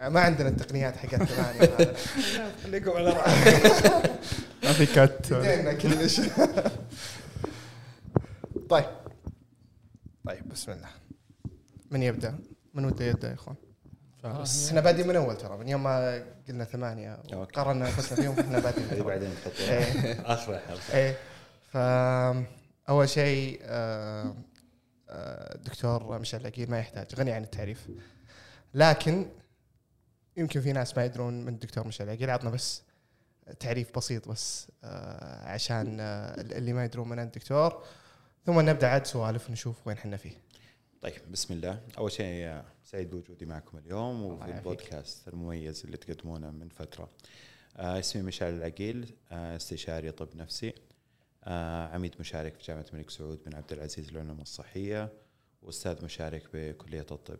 ما عندنا التقنيات حقت ثمانية. خليكم على ما في كات راحتنا كلش. طيب. طيب بسم الله. من يبدأ؟ من وده يبدأ يا إخوان؟ بس إحنا بادين من أول ترى. من يوم ما قلنا ثمانية أوكي. قررنا انفسنا فيهم إحنا بادين هذه بعدين نحطها إيه. آخر الحلقة إيه. فاول شيء آه، آه، الدكتور مشعل العقيل ما يحتاج غني عن التعريف. لكن يمكن في ناس ما يدرون من الدكتور مشعل العقيل عطنا بس تعريف بسيط بس آه، عشان آه، اللي ما يدرون من الدكتور. ثم نبدأ عاد سوالف نشوف وين حنا فيه. طيب بسم الله. أول شيء آه، سعيد بوجودي معكم اليوم وفي. البودكاست المميز اللي تقدمونه من فترة. آه اسمي مشعل العقيل استشاري طب نفسي. عميد مشارك في جامعة الملك سعود بن عبد العزيز للعلوم الصحية وأستاذ مشارك بكلية الطب.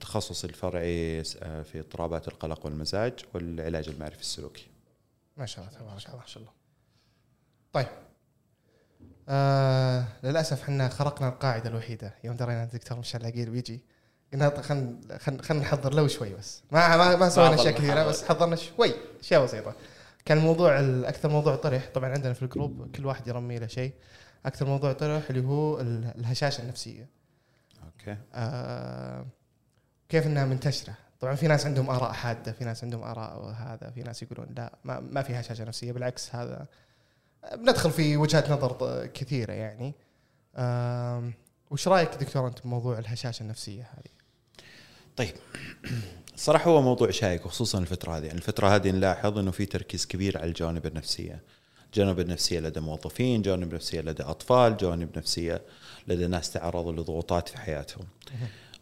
تخصصي الفرعي آه، في اضطرابات القلق والمزاج والعلاج المعرفي السلوكي. ما شاء الله تبارك الله ما شاء الله. طيب. آه للأسف إحنا خرقنا القاعدة الوحيدة. يوم درينا ان الدكتور مشعل العقيل بيجي قلنا خلينا خلينا نحضر له شوي بس. ما ما, ما سوينا أشياء كثيرة. بس حضرنا شوي أشياء بسيطة. كان الموضوع الاكثر موضوع طرح. طبعا عندنا في ال group كل واحد يرمي له شيء. أكثر موضوع طرح اللي هو ال- الهشاشة النفسية. okay. آه كيف إنها منتشرة؟ طبعا في ناس عندهم آراء حادة في ناس عندهم آراء هذا في ناس يقولون لا ما, ما في هشاشه نفسية بالعكس هذا بندخل في وجهات نظر كثيرة يعني. وش رأيك دكتور أنت بموضوع الهشاشة النفسية هذه؟ طيب صراحة هو موضوع شائك وخصوصا الفترة هذه. يعني الفترة هذه نلاحظ إنه في تركيز كبير على الجوانب النفسية. جوانب النفسية لدى موظفين جوانب نفسية لدى أطفال جوانب نفسية لدى ناس تعرضوا لضغوطات في حياتهم.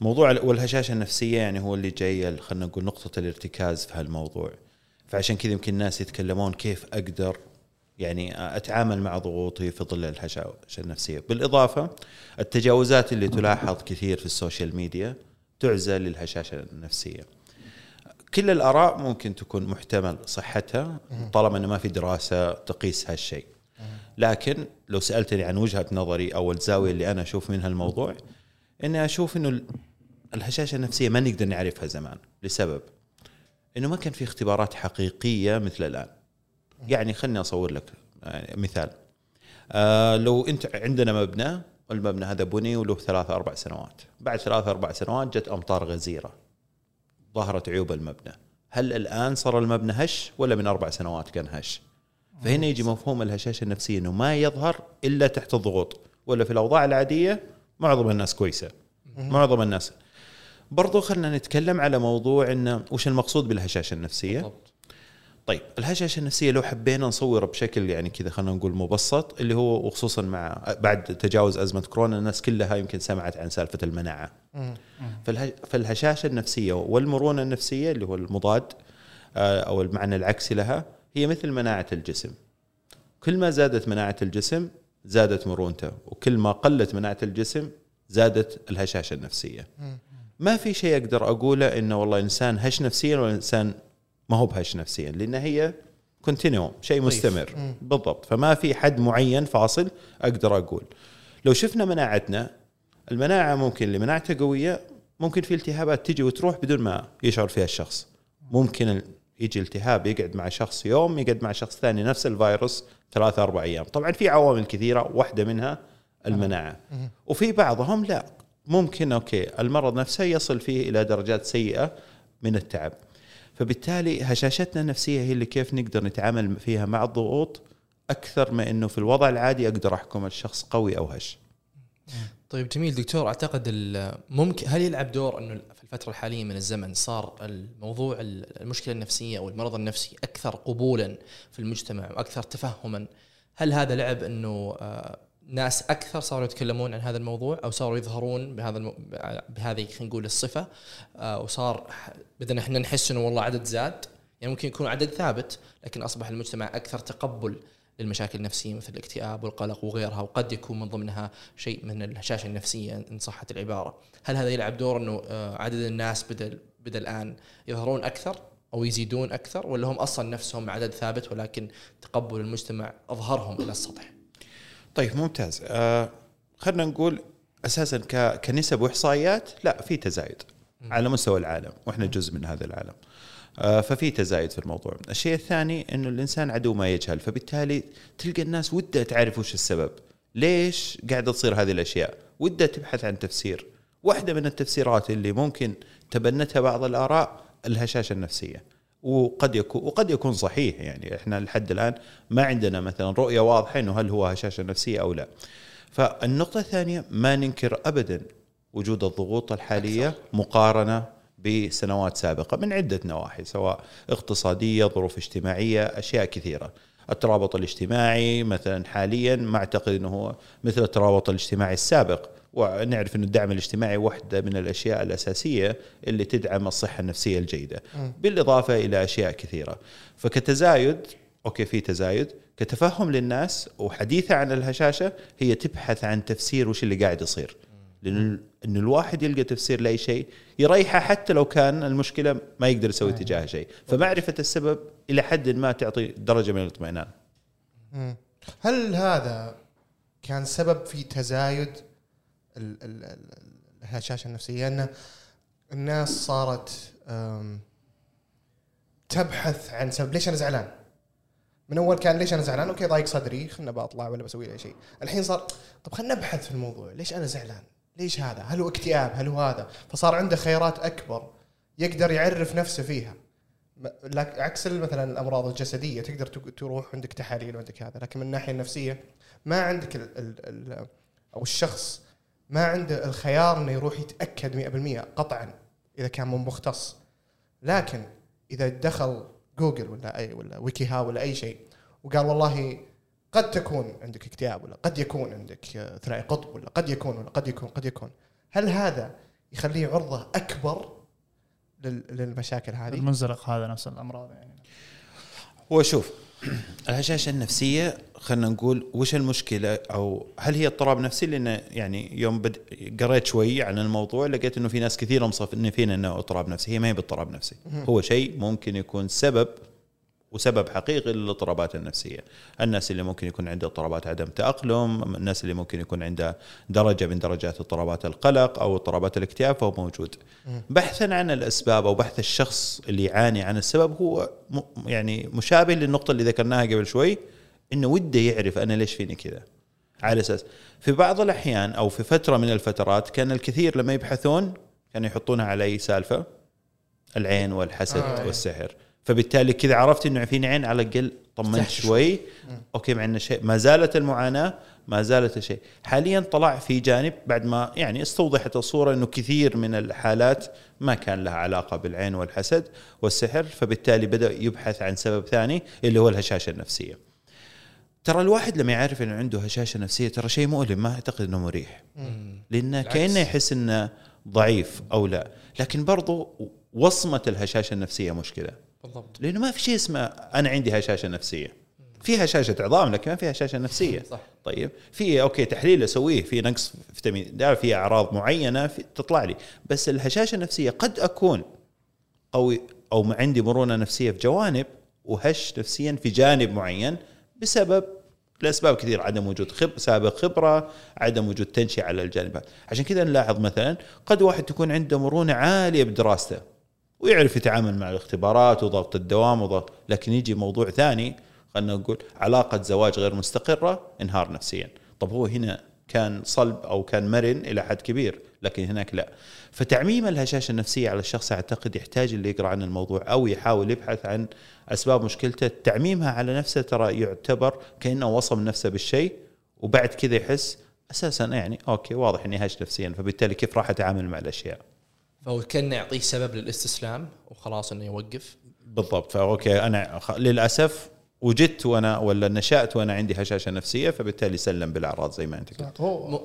موضوع ال- والهشاشة النفسية يعني هو اللي جاي خلينا نقول نقطة الارتكاز في هالموضوع. فعشان كذا يمكن الناس يتكلمون كيف أقدر يعني أتعامل مع ضغوطي في ظل الهشاشة النفسية. بالإضافة التجاوزات اللي تلاحظ كثير في السوشيال ميديا تعزى للهشاشة النفسية. كل الآراء ممكن تكون محتمل صحتها طالما أنه ما في دراسة تقيس هالشيء. لكن لو سألتني عن وجهة نظري أو الزاوية اللي أنا أشوف منها الموضوع أني أشوف أنه ال- الهشاشة النفسية ما نقدر نعرفها زمان لسبب. أنه ما كان في اختبارات حقيقية مثل الآن. يعني خلني أصور لك يعني مثال. آه لو أنت عندنا مبنى والمبنى هذا بني وله ثلاثة أربع سنوات. بعد ثلاثة أربع سنوات جت أمطار غزيرة. ظهرت عيوب المبنى. هل الآن صار المبنى هش ولا من أربع سنوات كان هش؟ فهنا يجي مفهوم الهشاشة النفسية أنه ما يظهر إلا تحت الضغوط. ولا في الأوضاع العادية معظم الناس كويسة. معظم الناس برضو خلينا نتكلم على موضوع انه وش المقصود بالهشاشة النفسية؟ بالضبط. طيب الهشاشة النفسية لو حبينا نصوره بشكل يعني كذا خلينا نقول مبسط اللي هو وخصوصا مع بعد تجاوز أزمة كورونا الناس كلها يمكن سمعت عن سالفة المناعة. فالهشاشة النفسية والمرونة النفسية اللي هو المضاد آه، أو المعنى العكسي لها هي مثل مناعة الجسم. كل ما زادت مناعة الجسم زادت مرونته وكل ما قلت مناعة الجسم زادت الهشاشة النفسية. مم. ما في شيء أقدر أقوله إنه والله إنسان هش نفسيا ولا إنسان ما هو بهش نفسيا لأن هي continuum شيء. مستمر. مم. بالضبط. فما في حد معين فاصل أقدر أقول. لو شفنا مناعتنا المناعة ممكن اللي مناعته قوية ممكن في التهابات تجي وتروح بدون ما يشعر فيها الشخص. ممكن يجي التهاب يقعد مع شخص يوم يقعد مع شخص ثاني نفس الفيروس ثلاثة أربع أيام. طبعا في عوامل كثيرة واحدة منها المناعة. وفي بعضهم لا. ممكن okay المرض نفسه يصل فيه إلى درجات سيئة من التعب. فبالتالي هشاشتنا النفسية هي اللي كيف نقدر نتعامل فيها مع الضغوط أكثر ما أنه في الوضع العادي أقدر أحكم الشخص قوي أو هش. طيب جميل. دكتور أعتقد ممكن هل يلعب دور إنه في الفترة الحالية من الزمن صار الموضوع ال- المشكلة النفسية أو المرض النفسي أكثر قبولا في المجتمع وأكثر تفهما؟ هل هذا لعب إنه آه، ناس أكثر صاروا يتكلمون عن هذا الموضوع أو صاروا يظهرون بهذا الم... بهذه خلينا نقول الصفة آه، وصار بدنا إحنا نحس إنه والله عدد زاد يعني ممكن يكون عدد ثابت لكن أصبح المجتمع أكثر تقبل للمشاكل النفسية مثل الاكتئاب والقلق وغيرها وقد يكون من ضمنها شيء من الهشاشة النفسية ان صحت العبارة، هل هذا يلعب دور إنه آه، عدد الناس بدأ بدأ الآن يظهرون أكثر أو يزيدون أكثر ولا هم أصلا نفسهم عدد ثابت ولكن تقبل المجتمع أظهرهم إلى السطح؟ طيب ممتاز. آه خلينا نقول أساسا ك- كنسب وإحصائيات لا في تزايد على مستوى العالم وإحنا جزء من هذا العالم. آه، ففي تزايد في الموضوع. الشيء الثاني إنه الإنسان عدو ما يجهل فبالتالي تلقى الناس ودها تعرف وش السبب. ليش قاعدة تصير هذه الأشياء؟ ودها تبحث عن تفسير. واحدة من التفسيرات اللي ممكن تبنتها بعض الآراء الهشاشة النفسية. وقد يكون وقد يكون صحيح يعني إحنا لحد الآن ما عندنا مثلا رؤية واضحة إنه هل هو هشاشة نفسية أو لا. فالنقطة الثانية ما ننكر ابدا وجود الضغوط الحالية مقارنة بسنوات سابقة من عدة نواحي سواء اقتصادية، ظروف اجتماعية، أشياء كثيرة. الترابط الاجتماعي مثلا حاليا ما أعتقد إنه هو مثل الترابط الاجتماعي السابق ونعرف أن الدعم الاجتماعي واحدة من الأشياء الأساسية اللي تدعم الصحة النفسية الجيدة بالإضافة إلى أشياء كثيرة. فكتزايد أوكي في تزايد. كتفهم للناس وحديثة عن الهشاشة هي تبحث عن تفسير وش اللي قاعد يصير. لأن إن الواحد يلقى تفسير لأي شيء يريحه حتى لو كان المشكلة ما يقدر يسوي تجاهها شيء. فمعرفة السبب إلى حد ما تعطي درجة من الاطمئنان. هل هذا كان سبب في تزايد الهشاشه النفسيه إن الناس صارت تبحث عن سبب. ليش أنا زعلان؟ من أول كان ليش أنا زعلان؟ أوكي ضايق صدري خلنا بطلع ولا بسوي أي شيء. الحين صار طب خلينا نبحث في الموضوع ليش أنا زعلان؟ ليش هذا؟ هل هو اكتئاب؟ هل هو هذا؟ فصار عنده خيارات أكبر يقدر يعرف نفسه فيها. عكس مثلا الأمراض الجسدية تقدر تق- تروح عندك تحاليل وعندك هذا لكن من الناحية النفسية ما عندك ال ال ال أو الشخص ما عنده الخيار إنه يروح يتأكد 100% قطعا إذا كان مو مختص. لكن إذا دخل جوجل ولا اي ولا ويكي هاو ولا أي شيء وقال والله قد تكون عندك اكتئاب ولا قد يكون عندك ثنائي قطب ولا قد يكون ولا قد يكون قد يكون. هل هذا يخليه عرضة أكبر لل- للمشاكل هذه؟ المنزلق هذا نفس الأمراض يعني. هو شوف الهشاشة النفسية خلينا نقول وش المشكلة؟ أو هل هي اضطراب نفسي؟ لأن يعني يوم بد... قريت شوي عن الموضوع لقيت إنه في ناس كثيره مصنفين إنه اضطراب نفسي. هي ما هي باضطراب نفسي. هو شيء ممكن يكون سبب وسبب حقيقي للاضطرابات النفسية، الناس اللي ممكن يكون عندها اضطرابات عدم تأقلم، الناس اللي ممكن يكون عندها درجة من درجات اضطرابات القلق أو اضطرابات الاكتئاب فهو موجود. بحثا عن الأسباب أو بحث الشخص اللي يعاني عن السبب هو يعني مشابه للنقطة اللي ذكرناها قبل شوي إنه وده يعرف أنا ليش فيني كذا. على أساس في بعض الأحيان أو في فترة من الفترات كان الكثير لما يبحثون كانوا يحطونها على أي سالفة العين والحسد آه،. والسحر فبالتالي كذا عرفت إنه فيني عين على الأقل طمنت شوي. أوكي مع إنه شيء ما زالت المعاناة ما زالت الشيء حاليا طلع في جانب بعد ما يعني استوضحت الصورة إنه كثير من الحالات ما كان لها علاقة بالعين والحسد والسحر فبالتالي بدأ يبحث عن سبب ثاني اللي هو الهشاشة النفسية. ترى الواحد لما يعرف إنه عنده هشاشة نفسية ترى شيء مؤلم ما أعتقد إنه مريح. لأنه. كأنه يحس إنه ضعيف أو لا. لكن برضو وصمة الهشاشة النفسية مشكلة. بالضبط. لأنه ما في شيء اسمه أنا عندي هشاشة نفسية. في هشاشة عظام لكن ما في هشاشة نفسية. صح. طيب. في أوكي تحليل أسويه في نقص فيتامين د في أعراض معينة في تطلع لي. بس الهشاشة النفسية قد أكون قوي أو عندي مرونة نفسية في جوانب وهش نفسيا في جانب معين بسبب لأسباب كثير عدم وجود خب سابق خبرة عدم وجود تنشئة على الجانب. هذا عشان كذا نلاحظ مثلا قد واحد تكون عنده مرونة عالية بدراسته. ويعرف يتعامل مع الاختبارات وضغط الدوام وضغط لكن يجي موضوع ثاني خلينا نقول علاقة زواج غير مستقرة انهار نفسيا. طب هو هنا كان صلب أو كان مرن إلى حد كبير لكن هناك لا. فتعميم الهشاشة النفسية على الشخص أعتقد يحتاج اللي يقرأ عن الموضوع أو يحاول يبحث عن أسباب مشكلته. تعميمها على نفسه ترى يعتبر كأنه وصم نفسه بالشيء وبعد كذا يحس أساسا يعني okay واضح إني هش نفسيا فبالتالي كيف راح أتعامل مع الأشياء؟ فهو كان يعطيه سبب للاستسلام وخلاص إنه يوقف. بالضبط. ف okay أنا للأسف وجدت وأنا ولا نشأت وأنا عندي هشاشة نفسية فبالتالي سلم بالأعراض زي ما أنت قلت.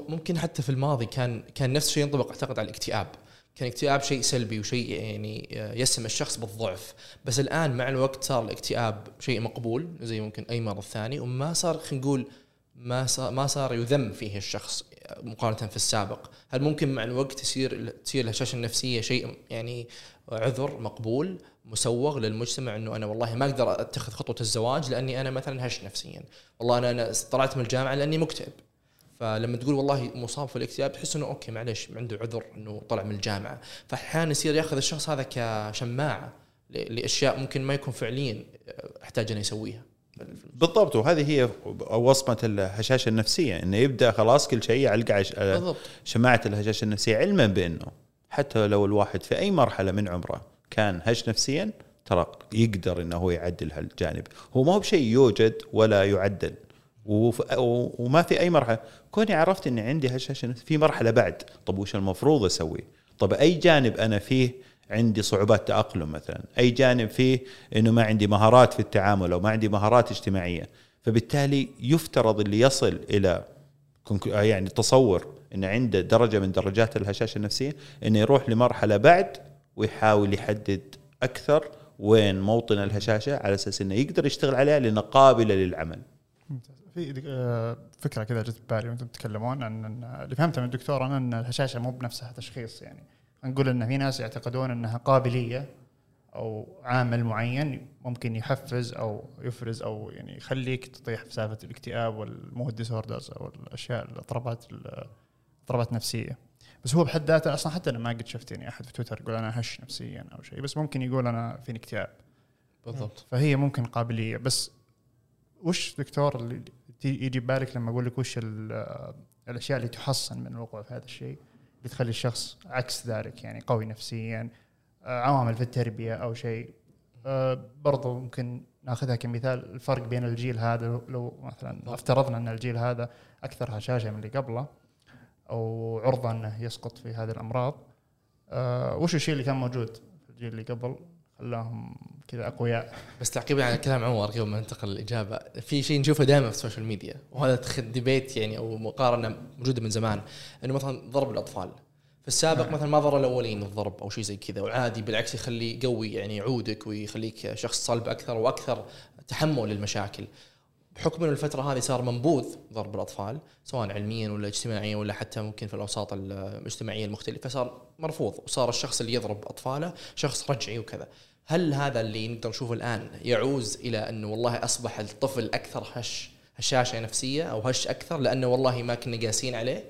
ممكن حتى في الماضي كان كان نفس الشيء ينطبق أعتقد على الاكتئاب. كان الاكتئاب شيء سلبي وشيء يعني يسم الشخص بالضعف. بس الآن مع الوقت صار الاكتئاب شيء مقبول زي ممكن أي مرض ثاني وما صار خلينا نقول ما صار ما صار يذم فيه الشخص. مقارنة في السابق. هل ممكن مع الوقت يصير تصير الهشاشة النفسية شيء يعني عذر مقبول مسوغ للمجتمع إنه أنا والله ما أقدر أتخذ خطوة الزواج لأني أنا مثلا هش نفسيا. والله أنا أنا طلعت من الجامعة لأني مكتئب. فلما تقول والله مصاب في الاكتئاب تحس إنه أوكي معلش عنده عذر إنه طلع من الجامعة. فاحيانا يصير يأخذ الشخص هذا كشماعة لأشياء ممكن ما يكون فعليا أحتاج انه يسويها. بالضبط وهذه هي وصمة الهشاشة النفسية إنه يبدأ خلاص كل شيء يعلق على شماعة الهشاشة النفسية علما بأنه حتى لو الواحد في أي مرحلة من عمره كان هش نفسيا ترى يقدر إنه هو يعدل هالجانب. هو ما هو بشيء يوجد ولا يعدل. وما في أي مرحلة. كوني عرفت إني عندي هشاشة في مرحلة بعد. طب وش المفروض أسوي؟ طب أي جانب أنا فيه عندي صعوبات تأقلم مثلا. أي جانب فيه إنه ما عندي مهارات في التعامل أو ما عندي مهارات اجتماعية. فبالتالي يفترض اللي يصل إلى كونك- يعني تصور إن عنده درجة من درجات الهشاشة النفسية إنه يروح لمرحلة بعد ويحاول يحدد أكثر وين موطن الهشاشة على أساس إنه يقدر يشتغل عليها لانها قابلة للعمل. في آه، فكرة كذا جت ببالي وأنتم تتكلمون عن اللي فهمته من الدكتور أنا إن الهشاشة مو بنفسها تشخيص يعني. نقول إن في ناس يعتقدون إنها قابلية أو عامل معين ممكن يحفز أو يفرز أو يعني يخليك تطيح في سالفة الاكتئاب وال mood disorders أو الأشياء الاضطرابات الاضطرابات النفسيه بس هو بحد ذاته أصلا حتى أنا ما قد شفت يعني أحد في تويتر يقول أنا هش نفسيا أو شيء بس ممكن يقول أنا فيني اكتئاب بالضبط. فهي ممكن قابلية. بس وش دكتور اللي يجي ببالك لما أقول لك وش ال- الأشياء اللي تحصن من الوقوع في هذا الشيء؟ اللي تخلي الشخص عكس ذلك يعني قوي نفسيا آه، عوامل في التربية أو شيء. آه، برضو ممكن ناخذها كمثال الفرق بين الجيل هذا لو- لو مثلا افترضنا أن الجيل هذا أكثر هشاشة من اللي قبله أو عرضة أنه يسقط في هذه الأمراض. آه، وش الشيء اللي كان موجود في الجيل اللي قبل؟ خلاهم كذا أقوياء. بس تعقيبا على كلام عمر قبل ما ننتقل للإجابة في شيء نشوفه دائما في ال social media وهذا debate يعني أو مقارنة موجودة من زمان إنه مثلا ضرب الأطفال. في السابق مثلا ما ضر الاولين الضرب أو شيء زي كذا وعادي بالعكس يخلي يقوي يعني يعودك ويخليك شخص صلب أكثر وأكثر تحمل للمشاكل. بحكم إنه الفترة هذه صار منبوذ ضرب الأطفال سواء علميا ولا اجتماعيا ولا حتى ممكن في الأوساط المجتمعيه المختلفة صار مرفوض وصار الشخص اللي يضرب أطفاله شخص رجعي وكذا. هل هذا اللي نقدر نشوفه الآن يعوز إلى انه والله أصبح الطفل أكثر هش هشاشة نفسية أو هش أكثر لأنه والله ما كنا قاسين عليه؟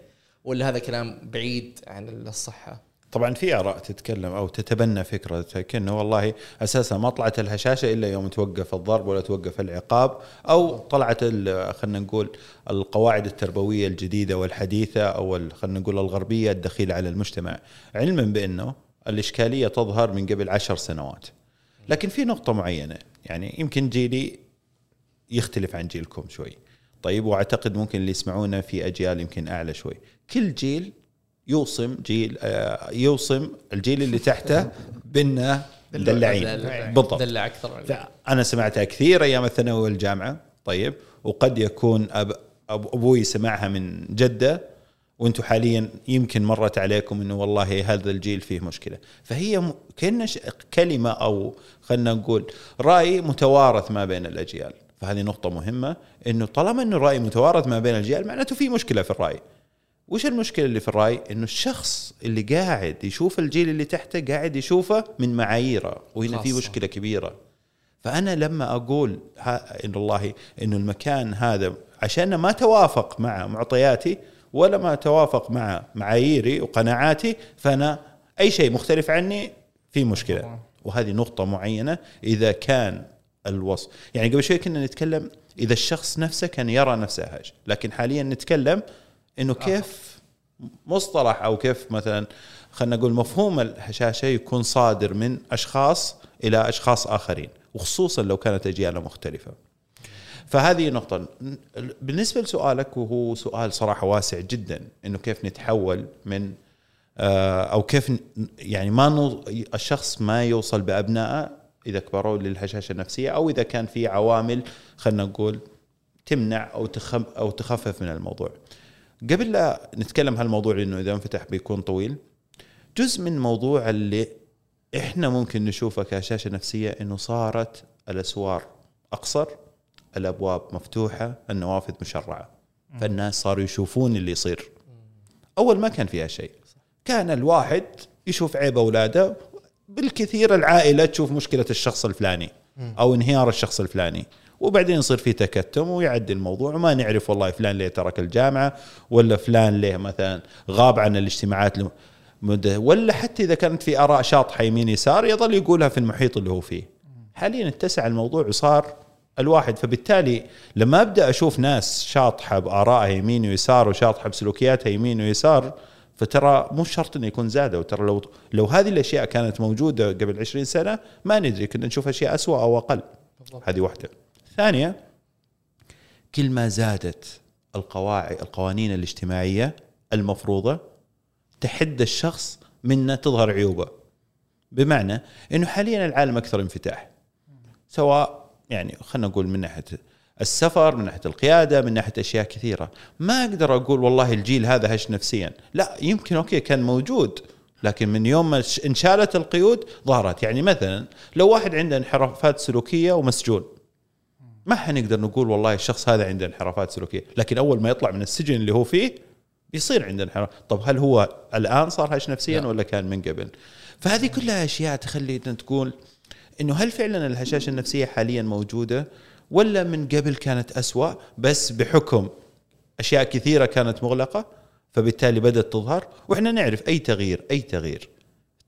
ولا هذا كلام بعيد عن الصحة؟ طبعا في آراء تتكلم أو تتبنى فكرة كانه والله أساسا ما طلعت الهشاشة إلا يوم توقف الضرب ولا توقف العقاب أو طلعت خلينا نقول القواعد التربوية الجديدة والحديثة أو خلينا نقول الغربية الدخيلة على المجتمع. علما بأنه الإشكالية تظهر من قبل عشر سنوات. لكن في نقطة معينة. يعني يمكن جيلي يختلف عن جيلكم شوي. طيب وأعتقد ممكن اللي يسمعونا في أجيال يمكن أعلى شوي. كل جيل يوصم جيل آه، يوصم الجيل اللي تحته بانه دلعين. دلع- بالضبط. دلع أكثر أنا سمعتها كثير أيام الثانوي والجامعة. طيب وقد يكون أب أب أبوي سمعها من جدة. وأنتم حاليا يمكن مرت عليكم إنه والله هذا الجيل فيه مشكلة. فهي ش- كلمة أو خلينا نقول رأي متوارث ما بين الأجيال. فهذه نقطة مهمة إنه طالما إنه الراي متوارث ما بين الأجيال معناته في مشكلة في الرأي. وش المشكلة اللي في الرأي؟ إنه الشخص اللي قاعد يشوف الجيل اللي تحته قاعد يشوفه من معاييره وهنا في. مشكلة كبيرة. فأنا لما أقول إن الله إنه المكان هذا عشان ما توافق مع معطياتي ولا ما توافق مع معاييري وقناعاتي فأنا أي شيء مختلف عني في مشكلة. وهذه نقطة معينة. إذا كان الوصف يعني قبل شوي كنا نتكلم إذا الشخص نفسه كان يرى نفسه هاش لكن حاليا نتكلم إنه كيف مصطلح أو كيف مثلا خلينا نقول مفهوم الهشاشة يكون صادر من أشخاص إلى أشخاص آخرين وخصوصا لو كانت اجيال مختلفة. فهذه نقطة بالنسبة لسؤالك وهو سؤال صراحة واسع جدا إنه كيف نتحول من آه، أو كيف يعني ما نو الشخص ما يوصل بأبنائه إذا كبروا للهشاشة النفسية أو إذا كان في عوامل خلينا نقول تمنع أو تخم أو تخفف من الموضوع. قبل لا نتكلم هالموضوع لأنه إذا انفتح بيكون طويل جزء من موضوع اللي إحنا ممكن نشوفه كهشاشة نفسية إنه صارت الأسوار أقصر الأبواب مفتوحة النوافذ مشرعة. فالناس صاروا يشوفون اللي يصير. أول ما كان فيها شيء. كان الواحد يشوف عيب أولاده بالكثير العائلة تشوف مشكلة الشخص الفلاني أو انهيار الشخص الفلاني. وبعدين يصير في تكتم ويعدي الموضوع. وما نعرف والله فلان ليه ترك الجامعة ولا فلان ليه مثلا غاب عن الاجتماعات مدة ولا حتى إذا كانت في آراء شاطحة يمين يسار يظل يقولها في المحيط اللي هو فيه. حاليا اتسع الموضوع وصار الواحد. فبالتالي لما أبدأ أشوف ناس شاطحة بارائها يمين ويسار وشاطحة بسلوكياتها يمين ويسار فترى مو شرط إنه يكون زادوا ترى لو لو هذه الأشياء كانت موجودة قبل 20 سنة ما ندري كنا نشوف أشياء أسوأ أو أقل. هذه واحدة. ثانية كل ما زادت القواعد القوانين الاجتماعية المفروضة تحد الشخص من أن تظهر عيوبه. بمعنى إنه حاليا العالم أكثر انفتاح سواء يعني خلينا نقول من ناحية السفر من ناحية القيادة من ناحية أشياء كثيرة. ما أقدر أقول والله الجيل هذا هش نفسيا. لا يمكن أوكي كان موجود لكن من يوم ما انشالت القيود ظهرت. يعني مثلا لو واحد عنده انحرافات سلوكية ومسجون ما حنقدر نقول والله الشخص هذا عنده انحرافات سلوكية. لكن أول ما يطلع من السجن اللي هو فيه بيصير عنده انحراف. طب هل هو الآن صار هش نفسيا لا. ولا كان من قبل؟ فهذه كلها أشياء تخلينا تقول إنه هل فعلا الهشاشه النفسية حاليا موجودة ولا من قبل كانت أسوأ بس بحكم أشياء كثيرة كانت مغلقة فبالتالي بدأت تظهر وإحنا نعرف أي تغيير أي تغيير.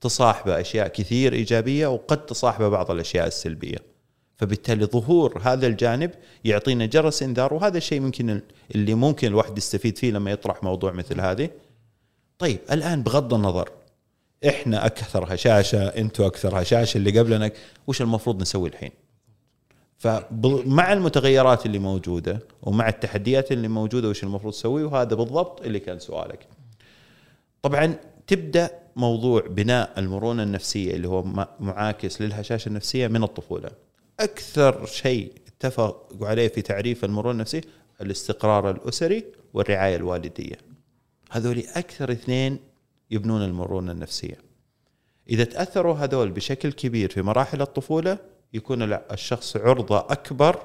تصاحبه أشياء كثير إيجابية وقد تصاحبه بعض الأشياء السلبية. فبالتالي ظهور هذا الجانب يعطينا جرس إنذار وهذا الشيء ممكن اللي ممكن الواحد يستفيد فيه لما يطرح موضوع مثل هذه. طيب الآن بغض النظر إحنا أكثر هشاشه أنتم أكثر هشاشه اللي قبلنا وش المفروض نسوي الحين؟ فمع المتغيرات اللي موجودة ومع التحديات اللي موجودة وش المفروض تسوي؟ وهذا بالضبط اللي كان سؤالك. طبعا تبدأ موضوع بناء المرونة النفسية اللي هو معاكس للهشاشة النفسية من الطفولة. أكثر شيء اتفقوا عليه في تعريف المرونة النفسية الاستقرار الأسري والرعاية الوالدية. هذول أكثر اثنين يبنون المرونة النفسية. إذا تأثروا هذول بشكل كبير في مراحل الطفولة يكون الشخص عرضة أكبر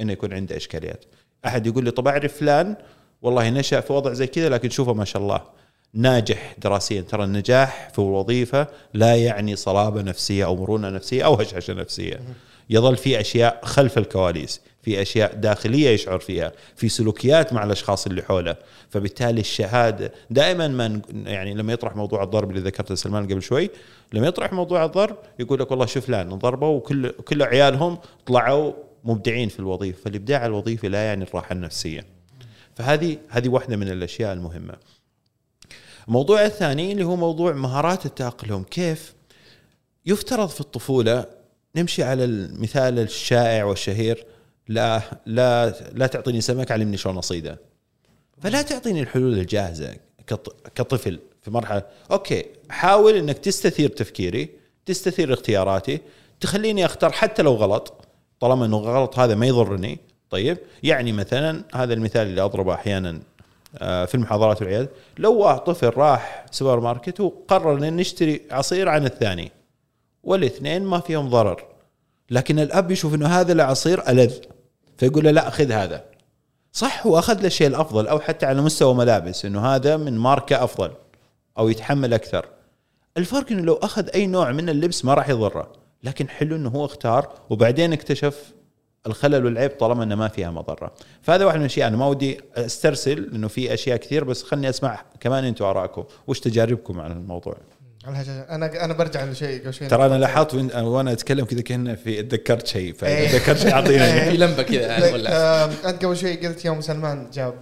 إنه يكون عنده إشكاليات. أحد يقول لي طب أعرف فلان؟ والله نشأ في وضع زي كذا لكن شوفه ما شاء الله. ناجح دراسيا ترى النجاح في الوظيفه لا يعني صلابة نفسية أو مرونة نفسية أو هشاشه نفسية. يظل في أشياء خلف الكواليس. في أشياء داخلية يشعر فيها في سلوكيات مع الأشخاص اللي حوله. فبالتالي الشهادة دائما ما يعني لما يطرح موضوع الضرب اللي ذكرته سلمان قبل شوي لما يطرح موضوع الضرب يقول لك والله شوف فلان ضربوا وكل كل عيالهم طلعوا مبدعين في الوظيفة. فالإبداع الوظيفي لا يعني الراحة النفسية. فهذه هذه واحدة من الأشياء المهمة. الموضوع الثاني اللي هو موضوع مهارات التأقلم كيف يفترض في الطفولة نمشي على المثال الشائع والشهير لا لا لا تعطيني سمك علمني شلون أصيده. فلا تعطيني الحلول الجاهزة كط- كطفل في مرحلة. okay حاول إنك تستثير تفكيري تستثير اختياراتي تخليني أختار حتى لو غلط طالما إنه غلط هذا ما يضرني. طيب يعني مثلا هذا المثال اللي أضربه أحيانا آه، في المحاضرات والعيادة لو طفل راح سوبر ماركت وقرر ان نشتري عصير عن الثاني والاثنين ما فيهم ضرر لكن الأب يشوف إنه هذا العصير ألذ. فيقول له لا خذ هذا. صح هو أخذ له الشيء الأفضل أو حتى على مستوى ملابس إنه هذا من ماركة أفضل أو يتحمل أكثر. الفرق إنه لو أخذ أي نوع من اللبس ما راح يضره. لكن حلو إنه هو اختار وبعدين اكتشف الخلل والعيب طالما إنه ما فيها مضرة. فهذا واحد من الأشياء أنا ما ودي أسترسل لأنه في أشياء كثير بس خلني أسمع كمان أنتم آرائكم. وش تجاربكم عن الموضوع؟ الهشاشة. أنا أنا برجع لشيء قبل شوي. ترى أنا لاحظت وأنا أتكلم كذا كانه في تذكرت شيء. فتذكرت شيء اعطينا في لمبة كذا ولا أنت قبل شوي قلت يوم سلمان جاب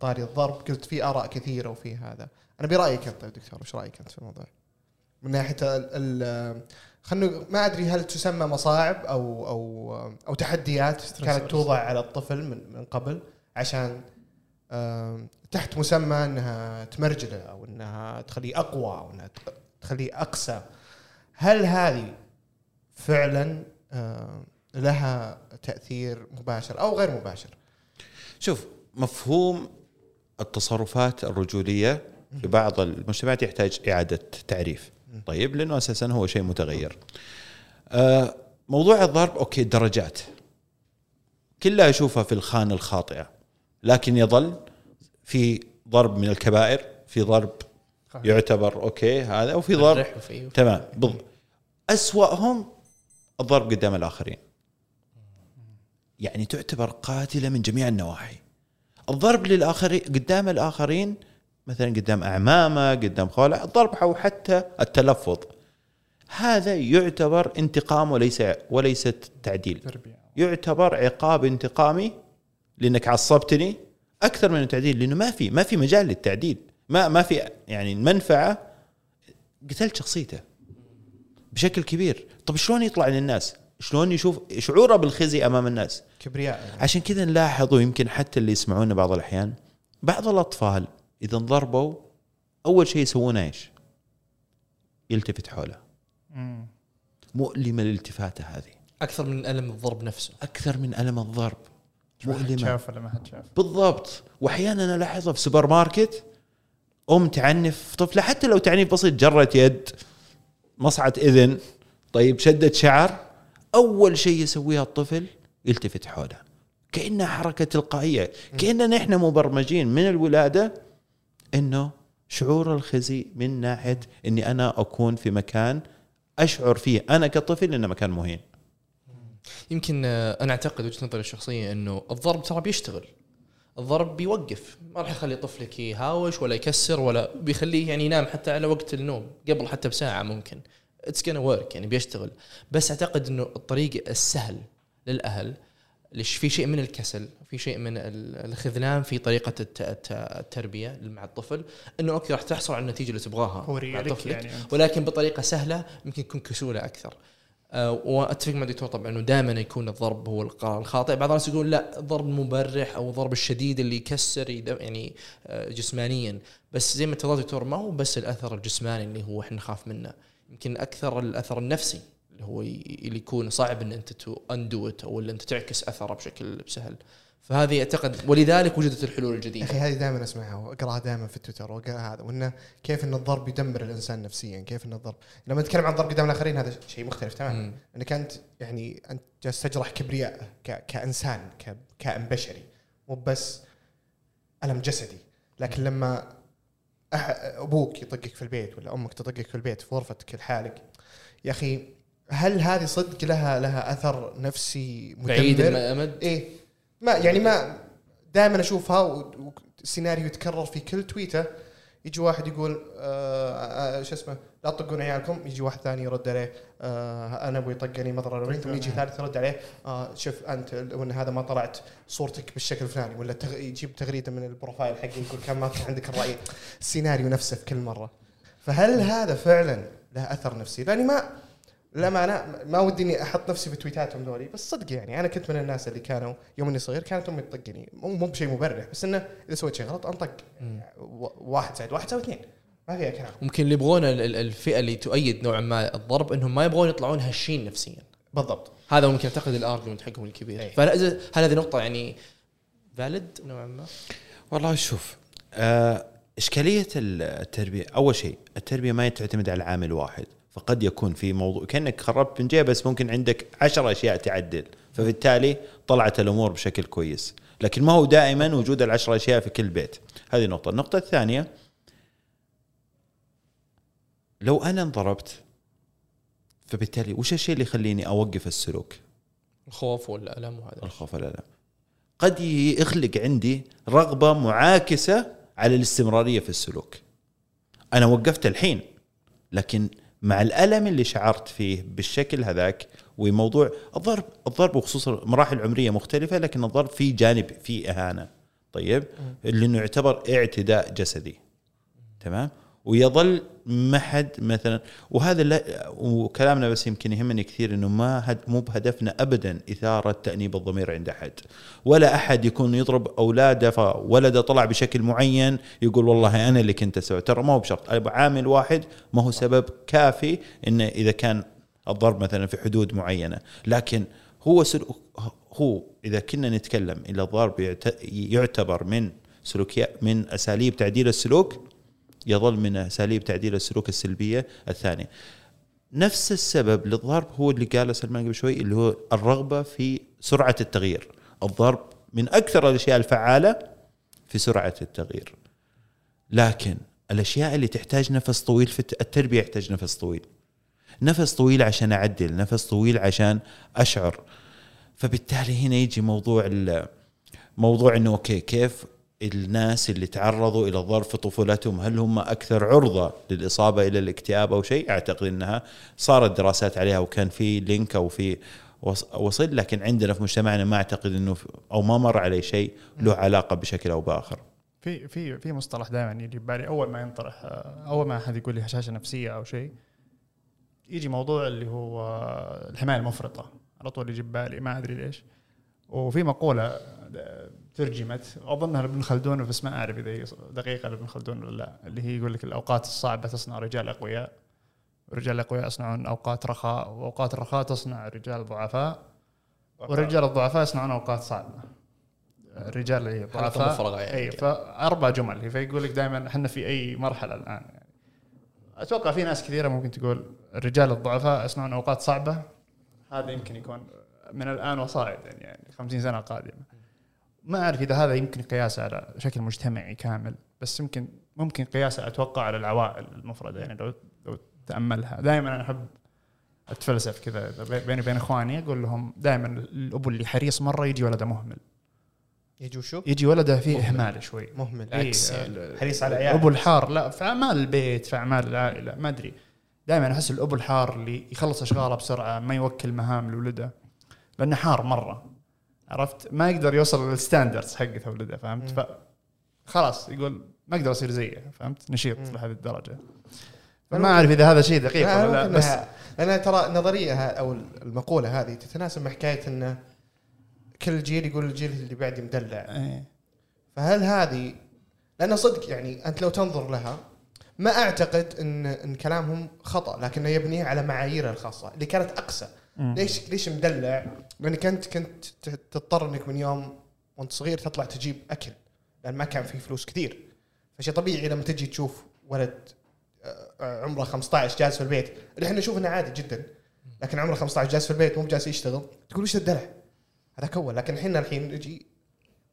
طاري الضرب قلت في آراء كثيرة وفي هذا. أنا برأيك أنت طيب دكتور وش رأيك أنت في الموضوع؟ من ناحية ال- ال خلنا ما أدري هل تسمى مصاعب أو أو أو تحديات كانت توضع على الطفل من من قبل عشان تحت مسمى إنها تمرجله أو إنها تخليه أقوى أو إنها تخليه اقسى هل هذه فعلا آم، لها تأثير مباشر أو غير مباشر؟ شوف مفهوم التصرفات الرجولية في بعض المجتمعات يحتاج إعادة تعريف. طيب لأنه أساسا هو شيء متغير. آه، موضوع الضرب أوكي درجات. كلها اشوفها في الخانة الخاطئة لكن يظل في ضرب من الكبائر في ضرب يعتبر أوكي هذا وفي ضرب. تمام بالضبط أسوأهم الضرب قدام الآخرين. يعني تعتبر قاتلة من جميع النواحي. الضرب للاخرين قدام الآخرين مثلا قدام أعمامه قدام خوله الضرب أو حتى التلفظ. هذا يعتبر انتقام وليس وليس تعديل. يعتبر عقاب انتقامي لأنك عصبتني أكثر من التعديل لأنه ما في ما في مجال للتعديل. ما ما في يعني المنفعه قتلت شخصيته بشكل كبير. طب شلون يطلع للناس؟ شلون يشوف شعوره بالخزي أمام الناس؟ كبرياء يعني. عشان كذا نلاحظ ويمكن حتى اللي يسمعونا بعض الأحيان بعض الأطفال إذا انضربوا أول شيء يسوونه إيش؟ يلتفت حوله. مم. مؤلمة الالتفاته هذه. أكثر من ألم الضرب نفسه. أكثر من ألم الضرب. مؤلمة. شاف ولا ما حد شاف. بالضبط. وأحيانا ألاحظها في سوبر ماركت أم تعنف طفلة حتى لو تعنيف بسيط جرت يد مصعد إذن طيب شدت شعر أول شيء يسويها الطفل يلتفت حوله. كأنها حركة تلقائية كاننا إحنا مبرمجين من الولادة إنه شعور الخزي من ناحية إني أنا أكون في مكان أشعر فيه أنا كطفل إنه مكان مهين. يمكن آه، أنا أعتقد وجهة نظري الشخصية إنه الضرب ترى بيشتغل. الضرب بيوقف. ما راح يخلي طفلك يهاوش ولا يكسر ولا بيخليه يعني ينام حتى على وقت النوم قبل حتى بساعة ممكن. it's gonna work يعني بيشتغل. بس أعتقد إنه الطريق السهل للأهل ليش في شيء من الكسل في شيء من ال- الخذلان في طريقة الت- الت- التربية مع الطفل إنه okay راح تحصل على النتيجة اللي تبغاها مع طفلك. يعني. ولكن بطريقة سهلة يمكن يكون كسولة أكثر. وأتفق مع الدكتور طبعا إنه دائما يكون الضرب هو القرار الخاطئ. بعض الناس يقول لا الضرب المبرح أو الضرب الشديد اللي يكسر يعني آه، جسمانيا. بس زي ما تفضل دكتور ما هو بس الأثر الجسماني اللي هو إحنا نخاف منه. يمكن أكثر الأثر النفسي اللي هو اللي يكون صعب إن أنت to undo أو اللي أنت تعكس أثره بشكل سهل. فهذه أعتقد ولذلك وجدت الحلول يا الجديدة. أخي هذه دائما أسمعها وأقرأها دائما في تويتر واقرا هذا وإنه كيف إن الضرب يدمر الإنسان نفسيا كيف إن الضرب لما نتكلم عن الضرب قدام الآخرين هذا شيء مختلف تماما. إنك أنت يعني أنت جالس تجرح كبرياء ك... كإنسان ككائن بشري مو بس ألم جسدي. لكن لما أح... أبوك يطقك في البيت ولا أمك تطقك في البيت في غرفتك لحالك يا أخي هل هذه صدق لها لها أثر نفسي مدمر؟ بعيد الامد إيه. ما يعني ما دائما أشوفها و- والسيناريو يتكرر في كل tweet ه يجي واحد يقول آه آه شو اسمه لا تطقون عيالكم. يجي واحد ثاني يرد عليه آه أنا أبوي طقني ما ضرر ثم يجي ثالث يرد عليه آه شوف أنت وأن هذا ما طلعت صورتك بالشكل الفلاني. ولا تغ... يجيب تغريدة من ال profile حقي يقول كان ما كان عندك الرأي. السيناريو نفسه في كل مرة. فهل هذا فعلا له أثر نفسي؟ لأني ما للامانه ما ودي إني أحط نفسي في tweet اتهم ذولي بس صدق يعني أنا كنت من الناس اللي كانوا يوم إني صغير كانت أمي تطقني مو مو بشيء مبرح بس إنه إذا سويت شيء غلط أنطق واحد زائد واحد يساوي اثنين. ما فيها كلام. ممكن اللي يبغون ال- ال- الفئة اللي تؤيد نوعا ما الضرب إنهم ما يبغون يطلعون هشين نفسيا. بالضبط. هذا ممكن أعتقد الأرجيومنت حقهم الكبير. أي. فهل هل هذه نقطة يعني فاليد نوعا ما؟ والله شوف آه، إشكالية التربية أول شيء التربية ما تعتمد على عامل واحد. فقد يكون في موضوع كأنك خربت بنجيه بس ممكن عندك عشر أشياء تعدل. فبالتالي طلعت الأمور بشكل كويس. لكن ما هو دائما وجود العشر أشياء في كل بيت. هذه نقطه النقطة الثانية لو أنا انضربت فبالتالي وش الشيء اللي يخليني أوقف السلوك؟ الخوف والألم وهذا. الخوف والألم. قد يخلق عندي رغبة معاكسة على الاستمرارية في السلوك. أنا وقفت الحين لكن مع الألم اللي شعرت فيه بالشكل هذاك وموضوع الضرب الضرب وخصوصا مراحل عمرية مختلفة لكن الضرب فيه جانب فيه إهانة. طيب؟ لأنه يعتبر اعتداء جسدي. تمام؟ ويظل ما حد مثلا وهذا لا وكلامنا بس يمكن يهمني كثير إنه ما هد مو بهدفنا ابدا إثارة تأنيب الضمير عند أحد. ولا أحد يكون يضرب أولاده فولده طلع بشكل معين يقول والله أنا اللي كنت أسوي. ترى ما هو بشرط. عامل واحد ما هو سبب كافي إنه إذا كان الضرب مثلا في حدود معينة. لكن هو سلوك هو إذا كنا نتكلم إلى الضرب يعت- يعتبر من سلوكيات من أساليب تعديل السلوك يظل من أساليب تعديل السلوك السلبية الثانية. نفس السبب للضرب هو اللي قاله سلمان قبل شوي اللي هو الرغبة في سرعة التغيير. الضرب من أكثر الأشياء الفعالة في سرعة التغيير. لكن الأشياء اللي تحتاج نفس طويل في الت- التربية يحتاج نفس طويل. نفس طويل عشان أعدل، نفس طويل عشان أشعر. فبالتالي هنا يجي موضوع موضوع إنه okay كيف الناس اللي تعرضوا إلى الضرب في طفولتهم هل هم أكثر عرضة للإصابة إلى الاكتئاب أو شيء؟ أعتقد إنها صارت دراسات عليها وكان في link أو في وص- وصل لكن عندنا في مجتمعنا ما أعتقد إنه أو ما مر علي شيء له علاقة بشكل أو بآخر. في في في مصطلح دائما يجي ببالي أول ما ينطرح أول ما احد يقول لي هشاشة نفسية أو شيء يجي موضوع اللي هو الحماية المفرطة. على طول يجي ببالي ما أدري ليش. وفي مقولة ترجمت. أظنها لابن خلدون بس ما أعرف إذا هي دقيقة لابن خلدون ولا لا اللي هي يقول لك الأوقات الصعبة تصنع رجال أقوياء. والرجال الاقوياء يصنعون أوقات رخاء واوقات الرخاء تصنع رجال ضعفاء والرجال الضعفاء يصنعون أوقات صعبة. الرجال ضعفاء. مفرغة يعني. أي فأربع جمل. فيقول لك دائما إحنا في أي مرحلة الآن يعني. أتوقع في ناس كثيرة ممكن تقول الرجال الضعفاء يصنعون أوقات صعبة. هذا يمكن يكون من الآن وصاعدا يعني 50 سنة قادمة. ما أعرف إذا هذا يمكن قياسه على شكل مجتمعي كامل بس يمكن ممكن قياسه أتوقع على العوائل المفرده يعني لو لو تأملها. دائما أنا أحب أتفلسف كذا بيني وبين إخواني أقول لهم دائما الأبو اللي حريص مرة يجي ولده مهمل. يجوا شو؟ يجي ولده فيه إهمال شوي. مهمل إيه، عكس ال- حريص على عياله. الأبو الحار. لا في أعمال البيت في أعمال العائلة ما أدري. دائما أحس الأبو الحار اللي يخلص أشغاله بسرعة ما يوكل مهام لولده لأنه حار مرة. عرفت؟ ما يقدر يوصل للستاندردز حقت ولده فهمت؟ ف خلاص يقول ما أقدر اصير زيه فهمت؟ نشيط. لهذه الدرجة. فما أعرف إذا هذا شيء دقيق لا ولا لا بس لأن ترى النظريه أو المقولة هذه تتناسب مع حكاية انه كل جيل يقول الجيل اللي بعدي مدلع. إيه. فهل هذه لأن صدق يعني أنت لو تنظر لها ما أعتقد ان إن كلامهم خطأ لكنه يبنيه على معاييره الخاصة اللي كانت أقسى. ليش ليش مدلع؟ لأنك أنت كنت ت- تضطر إنك من يوم وأنت صغير تطلع تجيب أكل لأن ما كان في فلوس كثير فشيء طبيعي لما تجي تشوف ولد آه، عمره 15 جالس في البيت اللي إحنا نشوف إنه عادي جدا لكن عمره 15 جالس في البيت مو جالس يشتغل تقول وش الدلع؟ هذاك أول لكن إحنا الحين نجي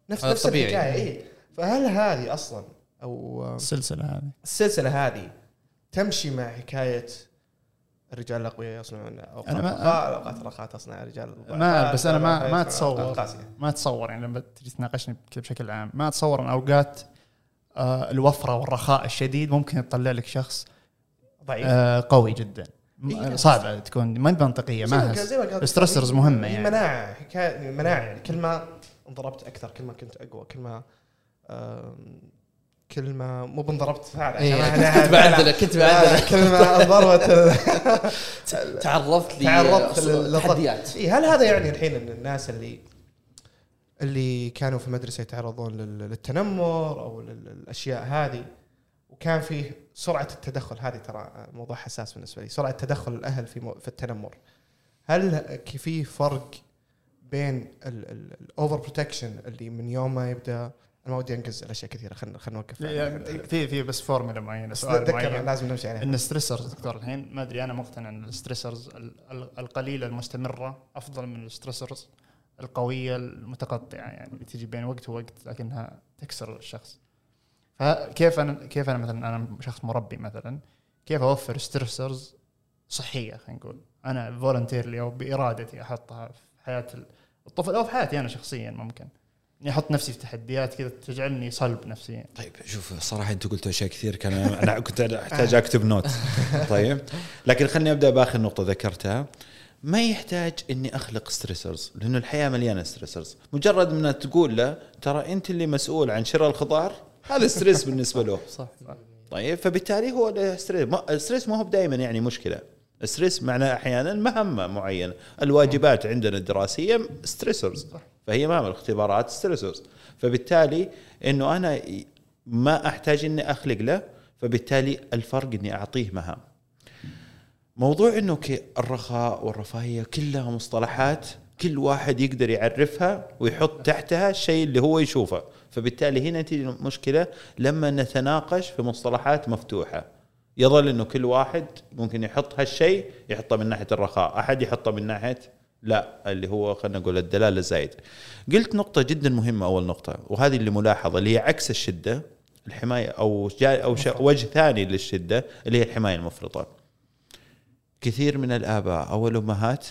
نفس نفس. الحكاية اي فهل هذه أصلا أو آه، السلسلة هذه السلسلة هذه تمشي مع حكاية الرجال الأقوياء يصنعون أوقات ما- رخاء أوقات رخاء تصنع رجال الضعفاء. ما بس أنا ما- ما قاسية. ما أتصور يعني لما تجي تناقشني بشكل عام ما أتصور إن أوقات آه، الوفرة والرخاء الشديد ممكن يطلع لك شخص ضعيف آه، قوي جدا إيه،. صعبة تكون ما هي منطقيه ما مهمة هي يعني. مناعة حكايه مناعة يعني كل ما انضربت أكثر كل ما كنت أقوى كل ما آم، كل ما مو بنضربت فعلا. إيه، كنت بعدلك كنت لا، بعدلك كل ما انضربت ال- تعرضت لي تعرضت لل- لتحديات إيه هل هذا يعني الحين إن الناس اللي اللي كانوا في المدرسة يتعرضون لل- للتنمر أو لل- للأشياء هذه؟ وكان فيه سرعة التدخل. هذه ترى موضوع حساس بالنسبة لي. سرعة تدخل الأهل في مو- في التنمر. هل في فرق بين ال overprotection اللي من يوم ما يبدأ أنا ما ودي أنقز الأشياء كثيرة خلينا خلينا نوقف في في بس فورمولا معينة سؤال اتذكر معين. لازم نمشي عليها. إن ال stressors دكتور الحين ما أدري أنا مقتنع إن ال stressors ال- ال- القليلة المستمرة أفضل من ال stressors القوية المتقطعة يعني اللي تجي بين وقت ووقت لكنها تكسر الشخص. فكيف أنا كيف أنا مثلا أنا شخص مربي مثلا كيف أوفر stressors صحية؟ خلينا نقول أنا voluntarily أو بإرادتي أحطها في حياة الطفل أو في حياتي أنا شخصيا ممكن. إني أحط نفسي في تحديات كذا تجعلني صلب نفسيا. طيب شوف صراحة أنت قلت أشياء كثير كان أنا كنت أحتاج أكتب note طيب لكن خليني أبدأ بآخر نقطة ذكرتها. ما يحتاج إني أخلق stressors لأنه الحياة مليانة stressors مجرد من تقول له ترى أنت اللي مسؤول عن شراء الخضار؟ هذا stress بالنسبة له. صح طيب فبالتالي هو له stress ما- ال stress ما هو دائما يعني مشكلة. ال stress معناه أحيانا مهمة معينة. الواجبات عندنا الدراسية stressors فهي مهمه الاختبارات stressors فبالتالي إنه أنا ما أحتاج إني أخلق له فبالتالي الفرق إني أعطيه مهام. موضوع إنه الرخاء والرفاهية كلها مصطلحات كل واحد يقدر يعرفها ويحط تحتها الشيء اللي هو يشوفه. فبالتالي هنا تيجي المشكلة لما نتناقش في مصطلحات مفتوحة. يظل إنه كل واحد ممكن يحط هالشيء يحطه من ناحية الرخاء أحد يحطه من ناحية لا اللي هو خلينا نقول الدلالة الزايد قلت نقطة جدا مهمة أول نقطة وهذه اللي ملاحظة اللي هي عكس الشدة الحماية أو جا أو شا- وجه ثاني للشدة اللي هي الحماية المفرطة. كثير من الآباء أو الأمهات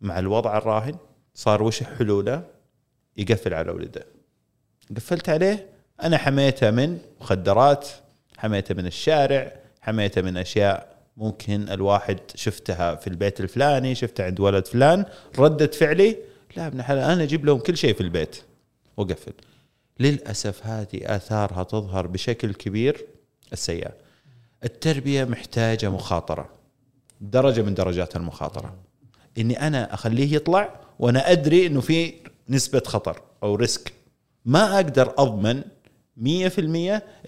مع الوضع الراهن صار وش حلوله؟ يقفل على ولده. قفلت عليه أنا حميته من مخدرات حميته من الشارع حميته من أشياء ممكن الواحد شفتها في البيت الفلاني شفتها عند ولد فلان ردة فعلي لا ابن حلال أنا أجيب لهم كل شيء في البيت. وقفل. للأسف هذه آثارها تظهر بشكل كبير السيئة. التربية محتاجة مخاطرة درجة من درجات المخاطرة. إني أنا أخليه يطلع وأنا أدري إنه في نسبة خطر أو ريسك. ما أقدر أضمن 100%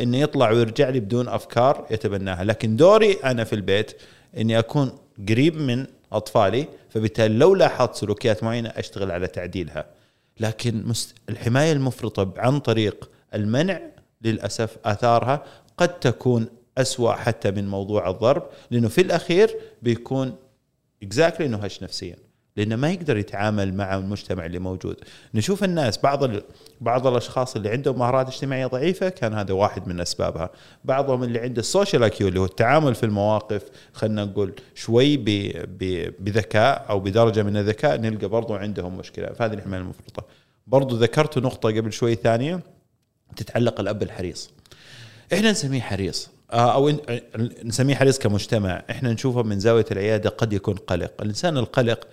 إنه يطلع ويرجع لي بدون أفكار يتبناها لكن دوري أنا في البيت إني أكون قريب من أطفالي فبالتالي لو لاحظت سلوكيات معينة أشتغل على تعديلها لكن مست... الحماية المفرطة عن طريق المنع للأسف آثارها قد تكون أسوأ حتى من موضوع الضرب لأنه في الأخير بيكون exactly إنه هش نفسيا لأنه ما يقدر يتعامل مع المجتمع اللي موجود نشوف الناس بعض. بعض الأشخاص اللي عندهم مهارات اجتماعية ضعيفة كان هذا واحد من أسبابها. بعضهم اللي عنده ال social IQ اللي هو التعامل في المواقف خلينا نقول شوي. بذكاء أو بدرجة من الذكاء نلقى برضو عندهم مشكلة. فهذه الحماية المفرطة. برضو ذكرت نقطة قبل شوي ثانية تتعلق الأب الحريص إحنا نسميه حريص. آه، أو إن- نسميه حريص كمجتمع. إحنا نشوفه من زاوية العيادة قد يكون قلق. الإنسان القلق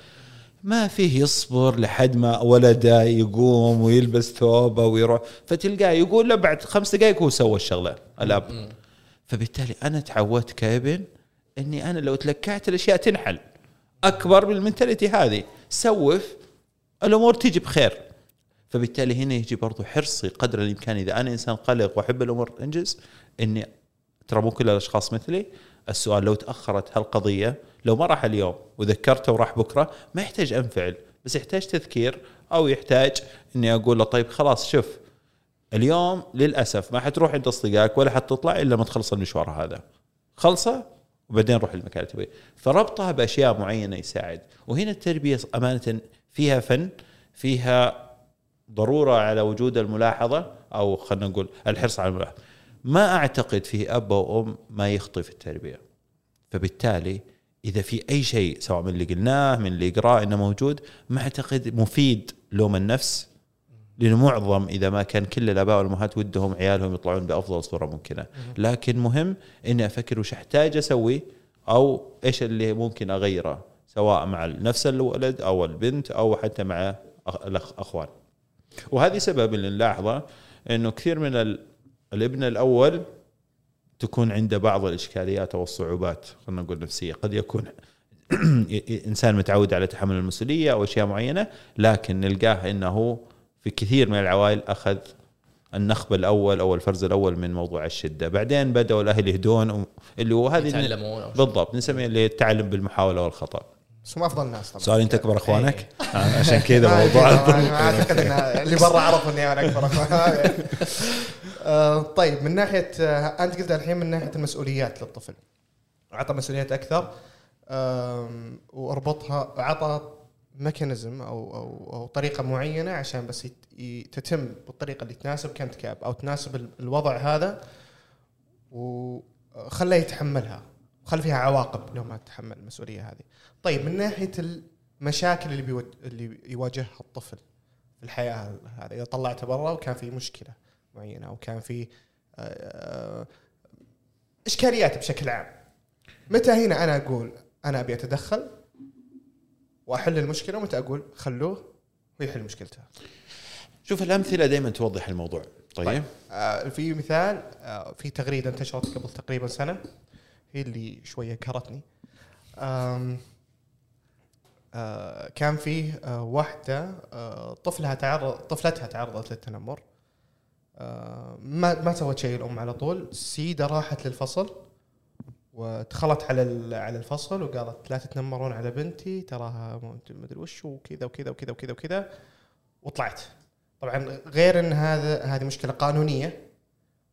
ما فيه يصبر لحد ما ولده يقوم ويلبس ثوبه ويروح. فتلقاه يقول له بعد خمس دقائق هو سوى الشغلة الأب. فبالتالي أنا تعودت كابن إني أنا لو تلكعت الأشياء تنحل. أكبر بالمنتاليتي هذه. سوف الأمور تيجي بخير. فبالتالي هنا يجي برضو حرصي قدر الإمكان. إذا أنا إنسان قلق وأحب الأمور تنجز إني ترى مو كل الأشخاص مثلي السؤال لو تأخرت هالقضية لو ما راح اليوم وذكرته وراح بكرة ما يحتاج أنفعل بس يحتاج تذكير أو يحتاج إني أقول له طيب خلاص شوف اليوم للأسف ما حتروح عند أصدقائك ولا حتطلع إلا ما تخلص المشوار هذا. خلصه وبعدين روح المكان اللي تبغيه فربطها بأشياء معينة يساعد. وهنا التربية أمانة فيها فن فيها ضرورة على وجود الملاحظة أو خلينا نقول الحرص على الملاحظة. ما أعتقد في أب أو أم ما يخطئ في التربية. فبالتالي إذا في أي شيء سواء من اللي قلناه من اللي قراه إنه موجود ما أعتقد مفيد لوم النفس لأنه معظم إذا ما كان كل الآباء والأمهات ودهم عيالهم يطلعون بأفضل صورة ممكنة. لكن مهم إني أفكر وش أحتاج أسوي أو إيش اللي ممكن أغيره سواء مع نفس الولد أو البنت أو حتى مع الاخوان وهذه سبب اللي نلاحظه إنه كثير من الابن الأول تكون عنده بعض الإشكاليات أو الصعوبات خلينا نقول نفسية. قد يكون إنسان متعود على تحمل المسؤولية أو أشياء معينة لكن نلقاه إنه في كثير من العوائل أخذ النخب الأول أو الفرز الأول من موضوع الشدة. بعدين بدأوا الأهل يهدون اللي هو هذه. بالضبط نسميه اللي التعلم بالمحاولة والخطأ. بس هم أفضل ناس طبعا. سؤال أنت أكبر أخوانك؟ إيه. عشان كذا موضوع. أعتقد إن اللي برا عرفوا إني أنا أكبر أخوان. آه، طيب من ناحية آه، أنت قلت الحين من ناحية المسؤوليات للطفل. أعطى مسؤوليات أكثر وأربطها أعطى mechanism أو أو أو طريقة معينة عشان بس تتم بالطريقة اللي تناسب handicap أو تناسب ال- الوضع هذا وخليه يتحملها. وخلي فيها عواقب لو ما تحمل المسؤولية هذه. طيب من ناحية المشاكل اللي بيو... اللي يواجهها الطفل في الحياة هذه إذا طلعته برا وكان في مشكلة معينة أو كان في آه، إشكاليات بشكل عام. متى هنا أنا أقول أنا أبي أتدخل وأحل المشكلة ومتى أقول خلوه ويحل مشكلته. شوف الأمثلة دائما توضح الموضوع طيب آه، في مثال آه، في تغريدة انتشرت قبل تقريبا سنة هي اللي شوية كرتني. آه، كان فيه آه، واحدة آه، طفلها تعرض طفلتها تعرضت للتنمر. آه، ما ما سوت شيء الأم على طول. سيدة راحت للفصل ودخلت على على الفصل وقالت لا تتنمرون على بنتي تراها ما أدري وش وكذا وكذا وكذا وكذا وكذا وطلعت. طبعا غير إن هذا هذه مشكلة قانونية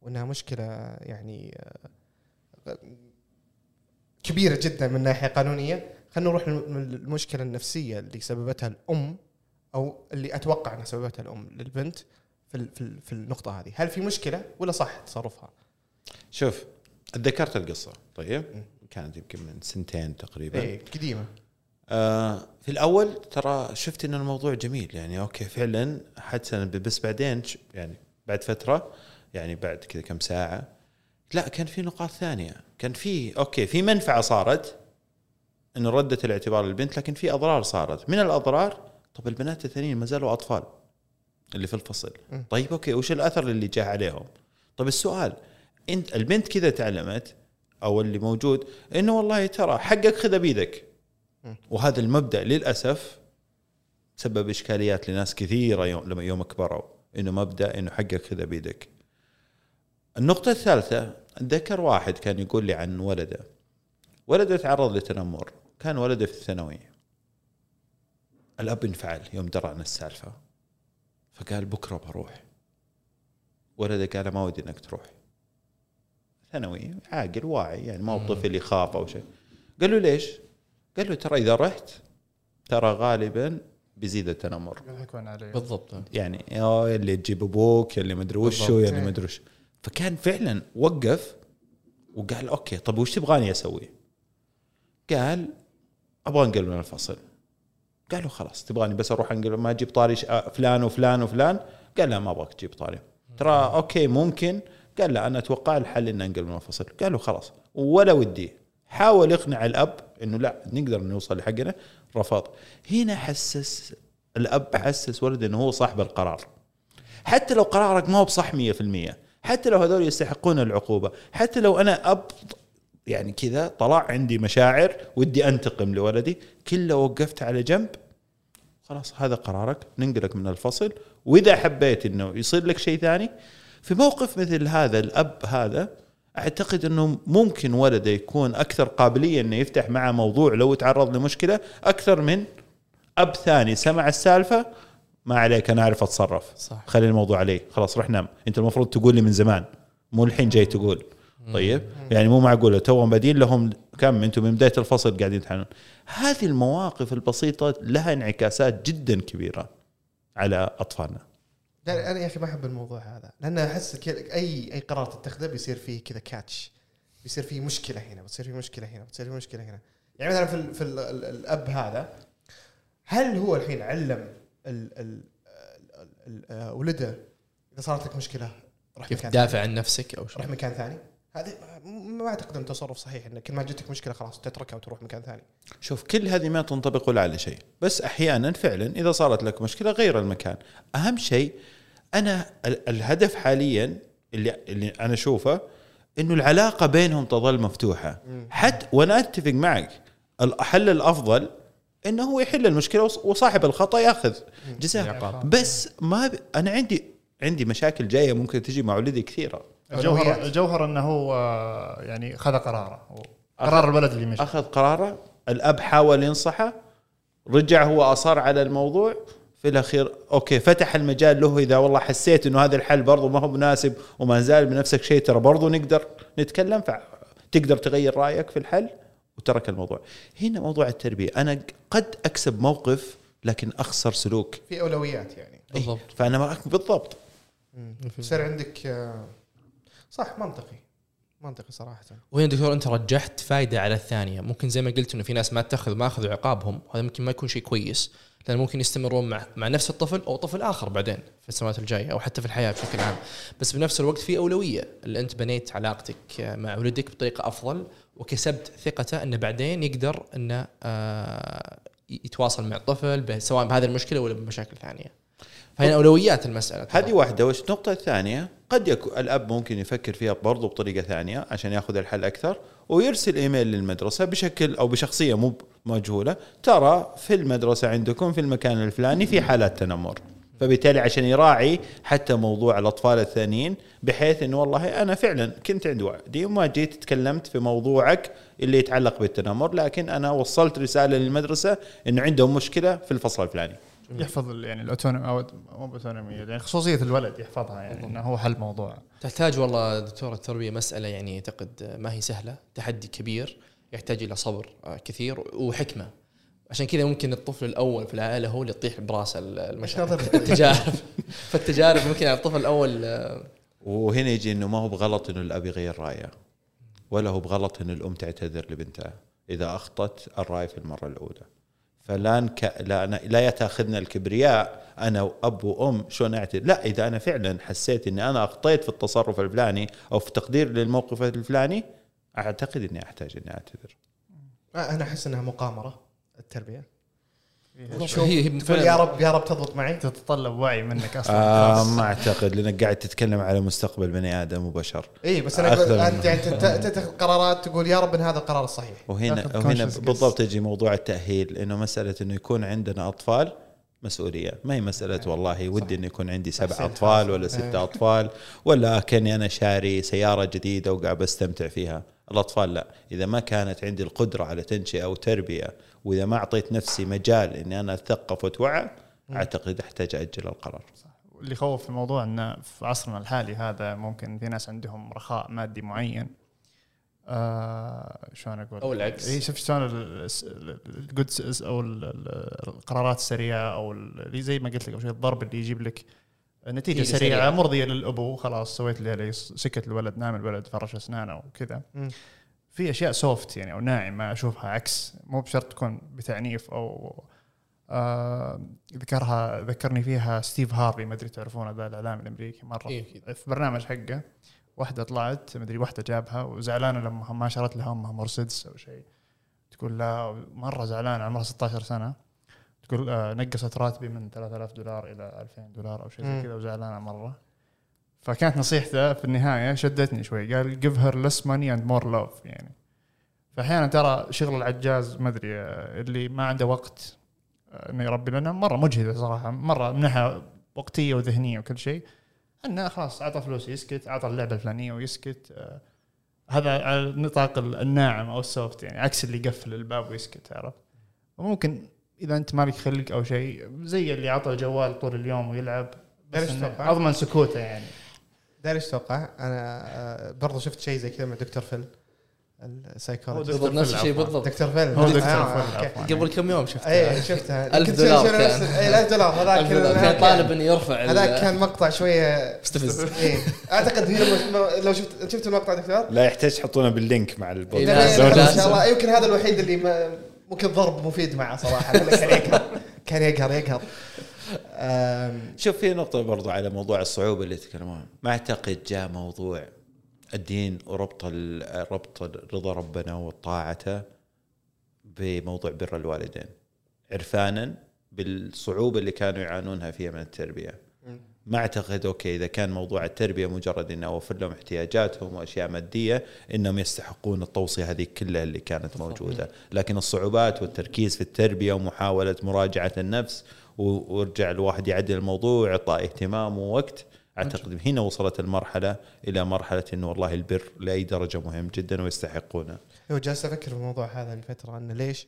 وإنها مشكلة يعني آه، كبيرة جدا من ناحية قانونية. خلينا نروح للمشكلة النفسية اللي سببتها الأم أو اللي أتوقع إنها سببتها الأم للبنت في في في النقطة هذه. هل في مشكلة ولا صح تصرفها؟ شوف تذكرت القصة. طيب. كانت يمكن من سنتين تقريبا. إيه قديمة. آه في الأول ترى شفت إن الموضوع جميل. يعني okay فعلا حسن بس بعدين يعني بعد فترة يعني بعد كذا كم ساعة لا كان في نقاط ثانية. كان في okay في منفعة صارت انه ردت الاعتبار للبنت لكن في أضرار صارت. من الأضرار؟ طب البنات الثانيين ما زالوا أطفال اللي في الفصل. م. طيب أوكي وش الأثر اللي جاء عليهم؟ طب السؤال إنت البنت كذا تعلمت أو اللي موجود إنه والله ترى حقك خذه بيدك. وهذا المبدأ للأسف سبب إشكاليات لناس كثيرة يوم لما يوم كبروا إنه مبدأ إنه حقك خذه بيدك. النقطة الثالثة أتذكر واحد كان يقول لي عن ولده. ولده تعرض لتنمر. كان ولده في الثانوية الأب انفعل يوم درى عن السالفة. فقال بكرة بروح. ولده قال ما ودي إنك تروح. ثانوي عاقل واعي يعني ما هو طفل يخاف أو شيء. قال له ليش؟ قال له ترى إذا رحت ترى غالبا بيزيد التنمر. يضحكون علي بالضبط. يعني يا اللي تجيب أبوك يا اللي مدري وشو. يا اللي مدري وش. فكان فعلا وقف وقال okay طب وش تبغاني أسوي؟ قال أبغى أنقل من الفصل. قالوا خلاص تبغاني بس أروح أنقل ما أجيب طاري آه، فلان وفلان وفلان. قال لا ما أبغاك تجيب طاري. ترى okay ممكن. قال لا أنا أتوقع الحل ان أنقل من الفصل. قالوا خلاص ولا ودي. حاول يقنع الأب إنه لا نقدر نوصل لحقنا. رفض. هنا حسس الأب حسس ولده إنه هو صاحب القرار. حتى لو قرارك ما هو بصح 100% حتى لو هذول يستحقون العقوبة حتى لو أنا اب يعني كذا طلع عندي مشاعر ودي أنتقم لولدي كله وقفت على جنب خلاص هذا قرارك ننقلك من الفصل. وإذا حبيت إنه يصير لك شيء ثاني في موقف مثل هذا الأب هذا أعتقد إنه ممكن ولده يكون أكثر قابلية إنه يفتح معه موضوع لو تعرض لمشكلة أكثر من أب ثاني سمع السالفة ما عليك أنا أعرف أتصرف. صح. خلي الموضوع علي. خلاص روح نام. أنت المفروض تقول لي من زمان. مو الحين جاي تقول. طيب؟ يعني مو معقوله توهم بادين لهم كم؟ أنتم من بداية الفصل قاعدين تحنون هذه المواقف البسيطة لها انعكاسات جدا كبيرة على أطفالنا. لا أنا يا أخي ما أحب الموضوع هذا. لأن أحس أي أي قرار تتخذه بيصير فيه كذا كاتش بيصير فيه مشكلة هنا بتصير فيه مشكلة هنا بتصير فيه مشكلة هنا. يعني مثلا في ال في ال ال الأب هذا هل هو الحين علم ال ال ال- ال- آه، ولده إذا صارت لك مشكلة روح كيف تدافع عن نفسك أو روح شيء مكان ثاني. هذه ما أعتقد انه تصرف صحيح إنك كل ما جتك مشكلة خلاص تتركها وتروح مكان ثاني. شوف كل هذه ما تنطبق ولا على شيء. بس أحيانا فعلا إذا صارت لك مشكلة غير المكان. أهم شيء أنا ال- الهدف حاليا اللي اللي أنا أشوفه إنه العلاقة بينهم تظل مفتوحة. حتى وأنا أتفق معك الحل الأفضل إنه هو يحل المشكلة وص- وصاحب الخطأ يأخذ. جزاء عقاب. بس ما ب... أنا عندي عندي مشاكل جاية ممكن تجي مع ولدي كثيرة. الجوهر. الجوهر إنه هو يعني خذ قراره. قرار الولد اللي مشى. أخذ قراره. الأب حاول ينصحه. رجع هو أصر على الموضوع. في الأخير أوكي فتح المجال له. إذا والله حسيت إنه هذا الحل برضه ما هو مناسب وما زال بنفسك شيء ترى برضه نقدر نتكلم. فتقدر تغير رأيك في الحل. وترك الموضوع. هنا موضوع التربية. أنا قد أكسب موقف لكن أخسر سلوك. في أولويات يعني. بالضبط. فأنا معك بالضبط. يصير عندك آه، صح منطقي. منطقي صراحة. وهنا دكتور أنت رجحت فائده على الثانية. ممكن زي ما قلت إنه في ناس ما اتخذ ما أخذوا عقابهم. هذا ممكن ما يكون شيء كويس. لأن ممكن يستمرون مع مع نفس الطفل أو طفل آخر بعدين في السنوات الجاية أو حتى في الحياة بشكل عام. بس بنفس الوقت في أولوية. اللي أنت بنيت علاقتك مع ولدك بطريقة أفضل وكسبت ثقته انه بعدين يقدر انه آه، يتواصل مع الطفل سواء بهذه المشكلة ولا بمشاكل ثانية. فهنا أولويات المسألة. هذه واحدة وش النقطة الثانية؟ قد يكون الأب ممكن يفكر فيها برضو بطريقة ثانية عشان يأخذ الحل أكثر ويرسل إيميل للمدرسة بشكل أو بشخصية مو مجهولة. ترى في المدرسة عندكم في المكان الفلاني في حالات تنمر. فبالتالي عشان يراعي حتى موضوع الأطفال الثانيين بحيث إنه والله أنا فعلا كنت عند وعدي وما جيت تكلمت في موضوعك اللي يتعلق بالتنمر لكن أنا وصلت رسالة للمدرسة إنه عندهم مشكلة في الفصل الفلاني. يحفظ يعني الاوتونومي أو مو يعني خصوصية الولد يحفظها يعني إنه هو حل موضوع. تحتاج والله دكتور التربية مسألة يعني اعتقد ما هي سهلة تحدي كبير يحتاج إلى صبر كثير وحكمة. عشان كذا ممكن الطفل الأول في العائلة هو اللي يطيح براسه ال- المشاكل. التجارب. فالتجارب ممكن على الطفل الأول آه، وهنا يجي إنه ما هو بغلط إنه الأب يغير رأيه ولا هو بغلط ان الأم تعتذر لبنتها إذا اخطت الرأي في المرة الأولى. فلا نك... لا لا يتأخذنا الكبرياء أنا وأب وأم شلون أعتذر؟ لا إذا أنا فعلا حسيت إني أنا أخطيت في التصرف الفلاني أو في تقدير للموقف الفلاني أعتقد إني أحتاج إني أعتذر. آه، أنا أحس إنها مقامرة. التربية. شوف هي؟ هي يا رب يا رب تضبط معي. تتطلب وعي منك أصلا. آه. ما أعتقد لأنك قاعد تتكلم على مستقبل بني آدم وبشر. اي بس أنا أقول انت يعني تت- تتخذ قرارات تقول يا رب إن هذا القرار الصحيح وهنا وهنا. بالضبط يجي موضوع التأهيل إنه مسألة إنه يكون عندنا أطفال مسؤولية. ما هي مسألة والله ودي إنه يكون عندي سبع أطفال. ولا ستة إيه. أطفال ولا كأني أنا شاري سيارة جديدة وقاعد بستمتع فيها. الأطفال لا. إذا ما كانت عندي القدرة على تنشئة وتربيه وإذا ما أعطيت نفسي مجال إني أنا اتثقف وأتوعى أعتقد أحتاج أجل القرار. اللي يخوف في الموضوع انه في عصرنا الحالي هذا ممكن في ناس عندهم رخاء مادي معين. آه شلون أقول؟ أو العكس. اي شفت شلون أو ال- ال- القرارات السريعة أو اللي زي ما قلت لك قبل شوي الضرب اللي يجيب لك نتيجة نتيجة سريعة سريعة. مرضيه للابو خلاص سويت اللي سكت الولد نام الولد فرش أسنانه وكذا. في أشياء soft يعني أو ناعمة أشوفها عكس. مو بشرط تكون بتعنيف أو آه ذكرها ذكرني فيها ستيف هارفي ما أدري تعرفونه ذا الاعلامي الأمريكي مرة. إيه. في برنامج حقه. واحدة طلعت ما أدري واحدة جابها وزعلانة لما ما شرت لها أمها مرسيدس أو شيء. تقول لا مرة زعلانة عمرها 16 سنة. تقول آه نقصت راتبي من 3000 دولار إلى 2000 دولار أو شيء زي. كذا وزعلانة مرة. فكانت نصيحته في النهاية شدتني شوي. قال give her less money and more love. يعني. فأحيانا ترى شغل العجاز ما أدري آه، اللي ما عنده وقت آه، إنه يربي لنا مرة مجهدة صراحة. مرة من ناحيه وقتية وذهنية وكل شيء. إنه خلاص أعطى فلوس يسكت. أعطى اللعبة الفلانية ويسكت. آه، هذا على النطاق الناعم أو السوفت يعني عكس اللي يقفل الباب ويسكت عرفت؟ وممكن إذا أنت مالك خلق أو شيء زي اللي عطى الجوال طول اليوم ويلعب بس؟ أضمن سكوته يعني. داري إيش أتوقع؟ أنا آه، برضو شفت شيء زي كذا مع دكتور فيل السايكولوجي. بالضبط نفس الشيء. بالضبط. دكتور فيل. هو دكتور آه، فيل. قبل كم يوم شفتها اي شفتها ألف كنت دولار اي 1000 دولار. هذاك. كان طالب إنه يرفع هذاك كان مقطع شوية. مستفز. إيه. أعتقد لو شفت شفت المقطع دكتور؟ لا يحتاج تحطونه بال link مع إيه، البودكاست لا، لازم. إن شاء الله. يمكن هذا الوحيد اللي ما ممكن ضرب مفيد معه صراحة. كان يقهر كان يقهر يقهر شوف في نقطة برضو على موضوع الصعوبة اللي تكلمون ما أعتقد جاء موضوع الدين وربط ربط رضا ربنا وطاعته بموضوع بر الوالدين. عرفانا بالصعوبة اللي كانوا يعانونها فيها من التربية. ما أعتقد أوكي إذا كان موضوع التربية مجرد اني أوفر لهم احتياجاتهم وأشياء مادية إنهم يستحقون التوصية هذه كلها اللي كانت موجودة، لكن الصعوبات والتركيز في التربية ومحاولة مراجعة النفس ويرجع الواحد يعدل الموضوع ويعطى اهتمام ووقت أعتقد هنا وصلت المرحلة إلى مرحلة إنه والله البر لأي درجة مهم جدا ويستحقونه. هو جالس أفكر في الموضوع هذا الفترة إنه ليش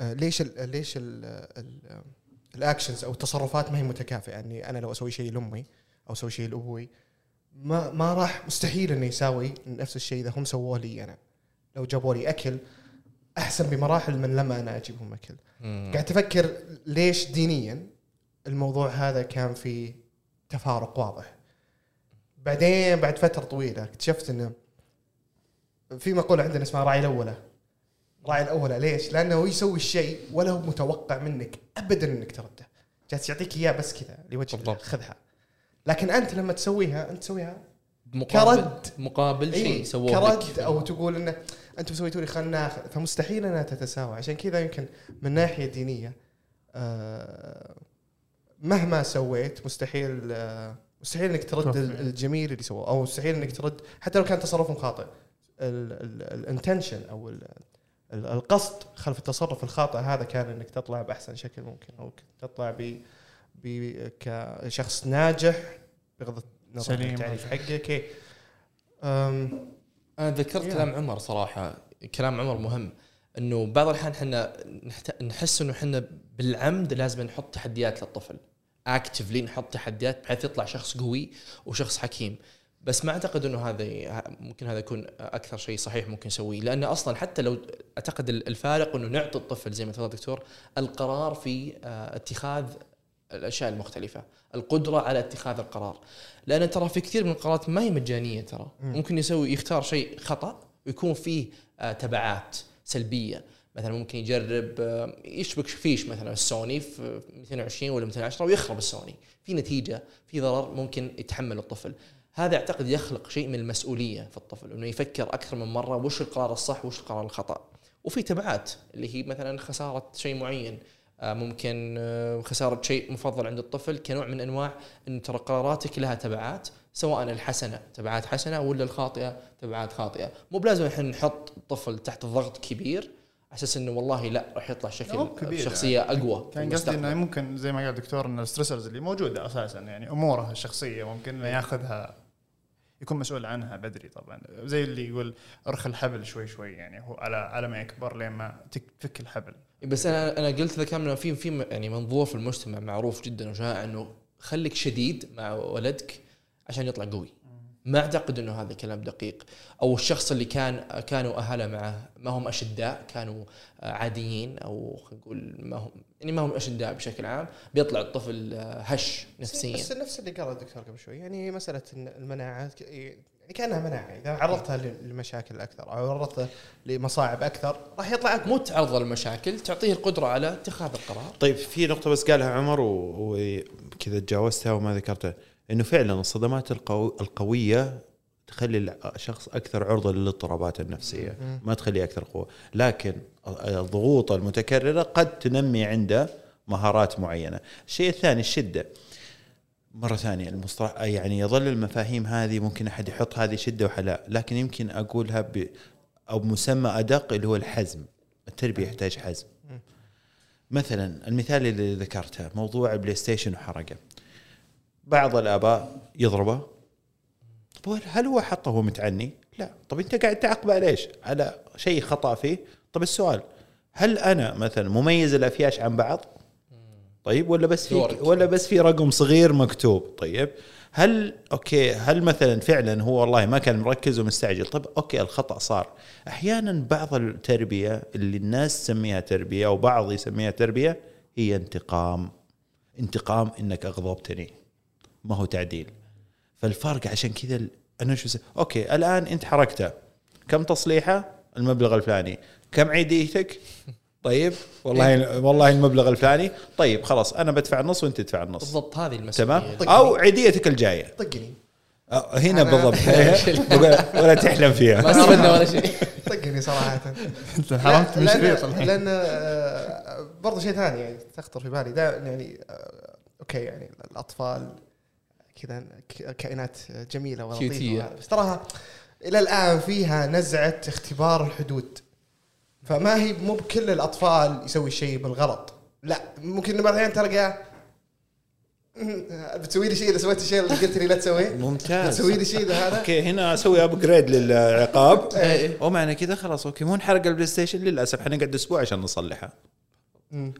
آه، ليش ال ليش ال ال الاكشنز أو التصرفات ما هي متكافئة اني أنا لو أسوي شيء لأمي أو أسوي شيء لأبوي ما ما راح مستحيل إنه يساوي نفس الشيء إذا هم سووه لي أنا. لو جابوا لي أكل أحسن بمراحل من لما أنا أجيبهم أكل. مم. قاعد أفكر ليش دينيا الموضوع هذا كان فيه تفارق واضح. بعدين بعد فترة طويلة اكتشفت إنه في مقولة عندنا اسمها راعي الأولى. راعي الاولى ليش؟ لأنه هو يسوي الشيء ولا هو متوقع منك ابدا إنك ترده جالس يعطيك إياه بس كذا لوجه الله بالضبط. خذها لكن أنت لما تسويها أنت تسويها مقابل كرد. مقابل شيء إيه سووه كرد لك. أو تقول إنه أنتم سويتوا لي خلنا ناخذ فمستحيل إنها تتساوى عشان كذا يمكن من ناحية دينية آه، مهما سويت مستحيل آه، مستحيل إنك ترد الجميل اللي سووه أو مستحيل إنك ترد حتى لو كان تصرفهم خاطئ ال intention أو القصد خلف التصرف الخاطئ هذا كان إنك تطلع بأحسن شكل ممكن أو تطلع ب ب- كشخص ناجح بغض النظر عن سليم. التعريف حقك. أنا تذكرت يا. كلام عمر صراحة. كلام عمر مهم. إنه بعض الأحيان إحنا نحس إنه إحنا بالعمد لازم نحط تحديات للطفل. اكتفلي نحط تحديات بحيث يطلع شخص قوي وشخص حكيم. بس ما أعتقد إنه هذا ممكن هذا يكون أكثر شيء صحيح ممكن نسويه لأن أصلا حتى لو أعتقد الفارق إنه نعطي الطفل زي ما تفضل دكتور القرار في آه، اتخاذ الأشياء المختلفة القدرة على اتخاذ القرار. لأن ترى في كثير من القرارات ما هي مجانية ترى. مم. ممكن يسوي يختار شيء خطأ ويكون فيه آه، تبعات سلبية. مثلا ممكن يجرب آه، يشبك فيش مثلا السوني في 220 ولا 210 ويخرب السوني. في نتيجة في ضرر ممكن يتحمل الطفل. هذا اعتقد يخلق شيء من المسؤولية في الطفل إنه يفكر أكثر من مرة وش القرار الصح وش القرار الخطأ. وفي تبعات اللي هي مثلا خسارة شيء معين آه، ممكن آه، خسارة شيء مفضل عند الطفل كنوع من أنواع انه ترى قراراتك لها تبعات سواء الحسنة تبعات حسنة ولا الخاطئة تبعات خاطئة. مو بلازم إحنا نحط الطفل تحت ضغط كبير على أساس إنه والله لا راح يطلع شكل شخصية أقوى في كان قصدي إنه. ممكن زي ما قال الدكتور إن ال stressors اللي موجودة أساسا يعني أموره الشخصية ممكن إنه ياخذها يكون مسؤول عنها بدري طبعا. زي اللي يقول ارخي الحبل شوي شوي يعني هو على على ما يكبر لين ما تفك الحبل. بس أنا أنا قلت ذا كان في في يعني منظور في المجتمع معروف جدا وشائع إنه خليك شديد مع ولدك عشان يطلع قوي. ما أعتقد إنه هذا كلام دقيق. أو الشخص اللي كان كانوا اهله معه ما هم أشداء كانوا عاديين أو خلينا نقول ما هم يعني ما هم أشداء بشكل عام. بيطلع الطفل هش نفسيا. بس نفس اللي قاله الدكتور قبل شوي يعني مسألة إن المناعة يعني كأنها مناعة. إذا عرضتها لمشاكل أكثر أو عرضتها لمصاعب أكثر راح يطلع اقوى مو تعرض للمشاكل تعطيه القدرة على اتخاذ القرار. طيب في نقطة بس قالها عمر وكذا تجاوزتها وما ذكرتها. إنه فعلا الصدمات القو... القوية تخلي الشخص أكثر عرضة للاضطرابات النفسية. ما تخليه أكثر قوة. لكن الضغوط المتكررة قد تنمي عنده مهارات معينة. الشيء الثاني الشدة. مرة ثانية المصطلح يعني يظل المفاهيم هذه ممكن أحد يحط هذه شدة وحلاء لكن يمكن أقولها ب أو مسمى أدق اللي هو الحزم. التربية يحتاج حزم. مثلا المثال اللي ذكرته موضوع ال PlayStation وحرقه بعض الآباء يضربه طب هل- هو حطه وهو متعني؟ لا طب أنت قاعد تعاقبه ليش؟ على شيء خطأ فيه طب السؤال هل أنا مثلا مميز الأفياش عن بعض؟ طيب ولا بس في. ولا بس في رقم صغير مكتوب طيب هل okay هل مثلا فعلا هو والله ما كان مركز ومستعجل طب okay الخطأ صار أحيانا بعض التربية اللي الناس تسميها تربية وبعض يسميها تربية هي انتقام انتقام إنك أغضبتني ما هو تعديل. فالفرق عشان كذا أنا شو س... okay الآن أنت حرقته كم تصليحة؟ المبلغ الفلاني. كم عيديتك؟ طيب والله والله المبلغ الفلاني. طيب خلاص أنا بدفع النص وأنت تدفع النص. بالضبط هذه المسؤولية. تمام؟ أو عيديتك الجاية. طقني. أه، هنا بالضبط. ولا تحلم ما فيها استفدنا ولا شيء. طقني صراحة. أنت حرمت من شريط لأن الحين لأن آه، برضه شيء ثاني يعني تخطر في بالي. يعني آه، okay يعني الأطفال كذا ك- كائنات جميلة ولطيفة بس تراها إلى الآن فيها نزعة اختبار الحدود. فما هي مو بكل الأطفال يسوي شيء بالغلط. لا ممكن بعض الأحيان تلقى "أمم، بتسوي لي شيء إذا سويت الشيء اللي قلت لي لا تسويه؟ ممتاز. تسوي لي شيء ذا هذا؟ okay هنا أسوي upgrade للعقاب. إيه. ومعنى كذا خلاص. okay مو انحرق ال PlayStation للاسف حنقعد أسبوع عشان نصلحها. مم.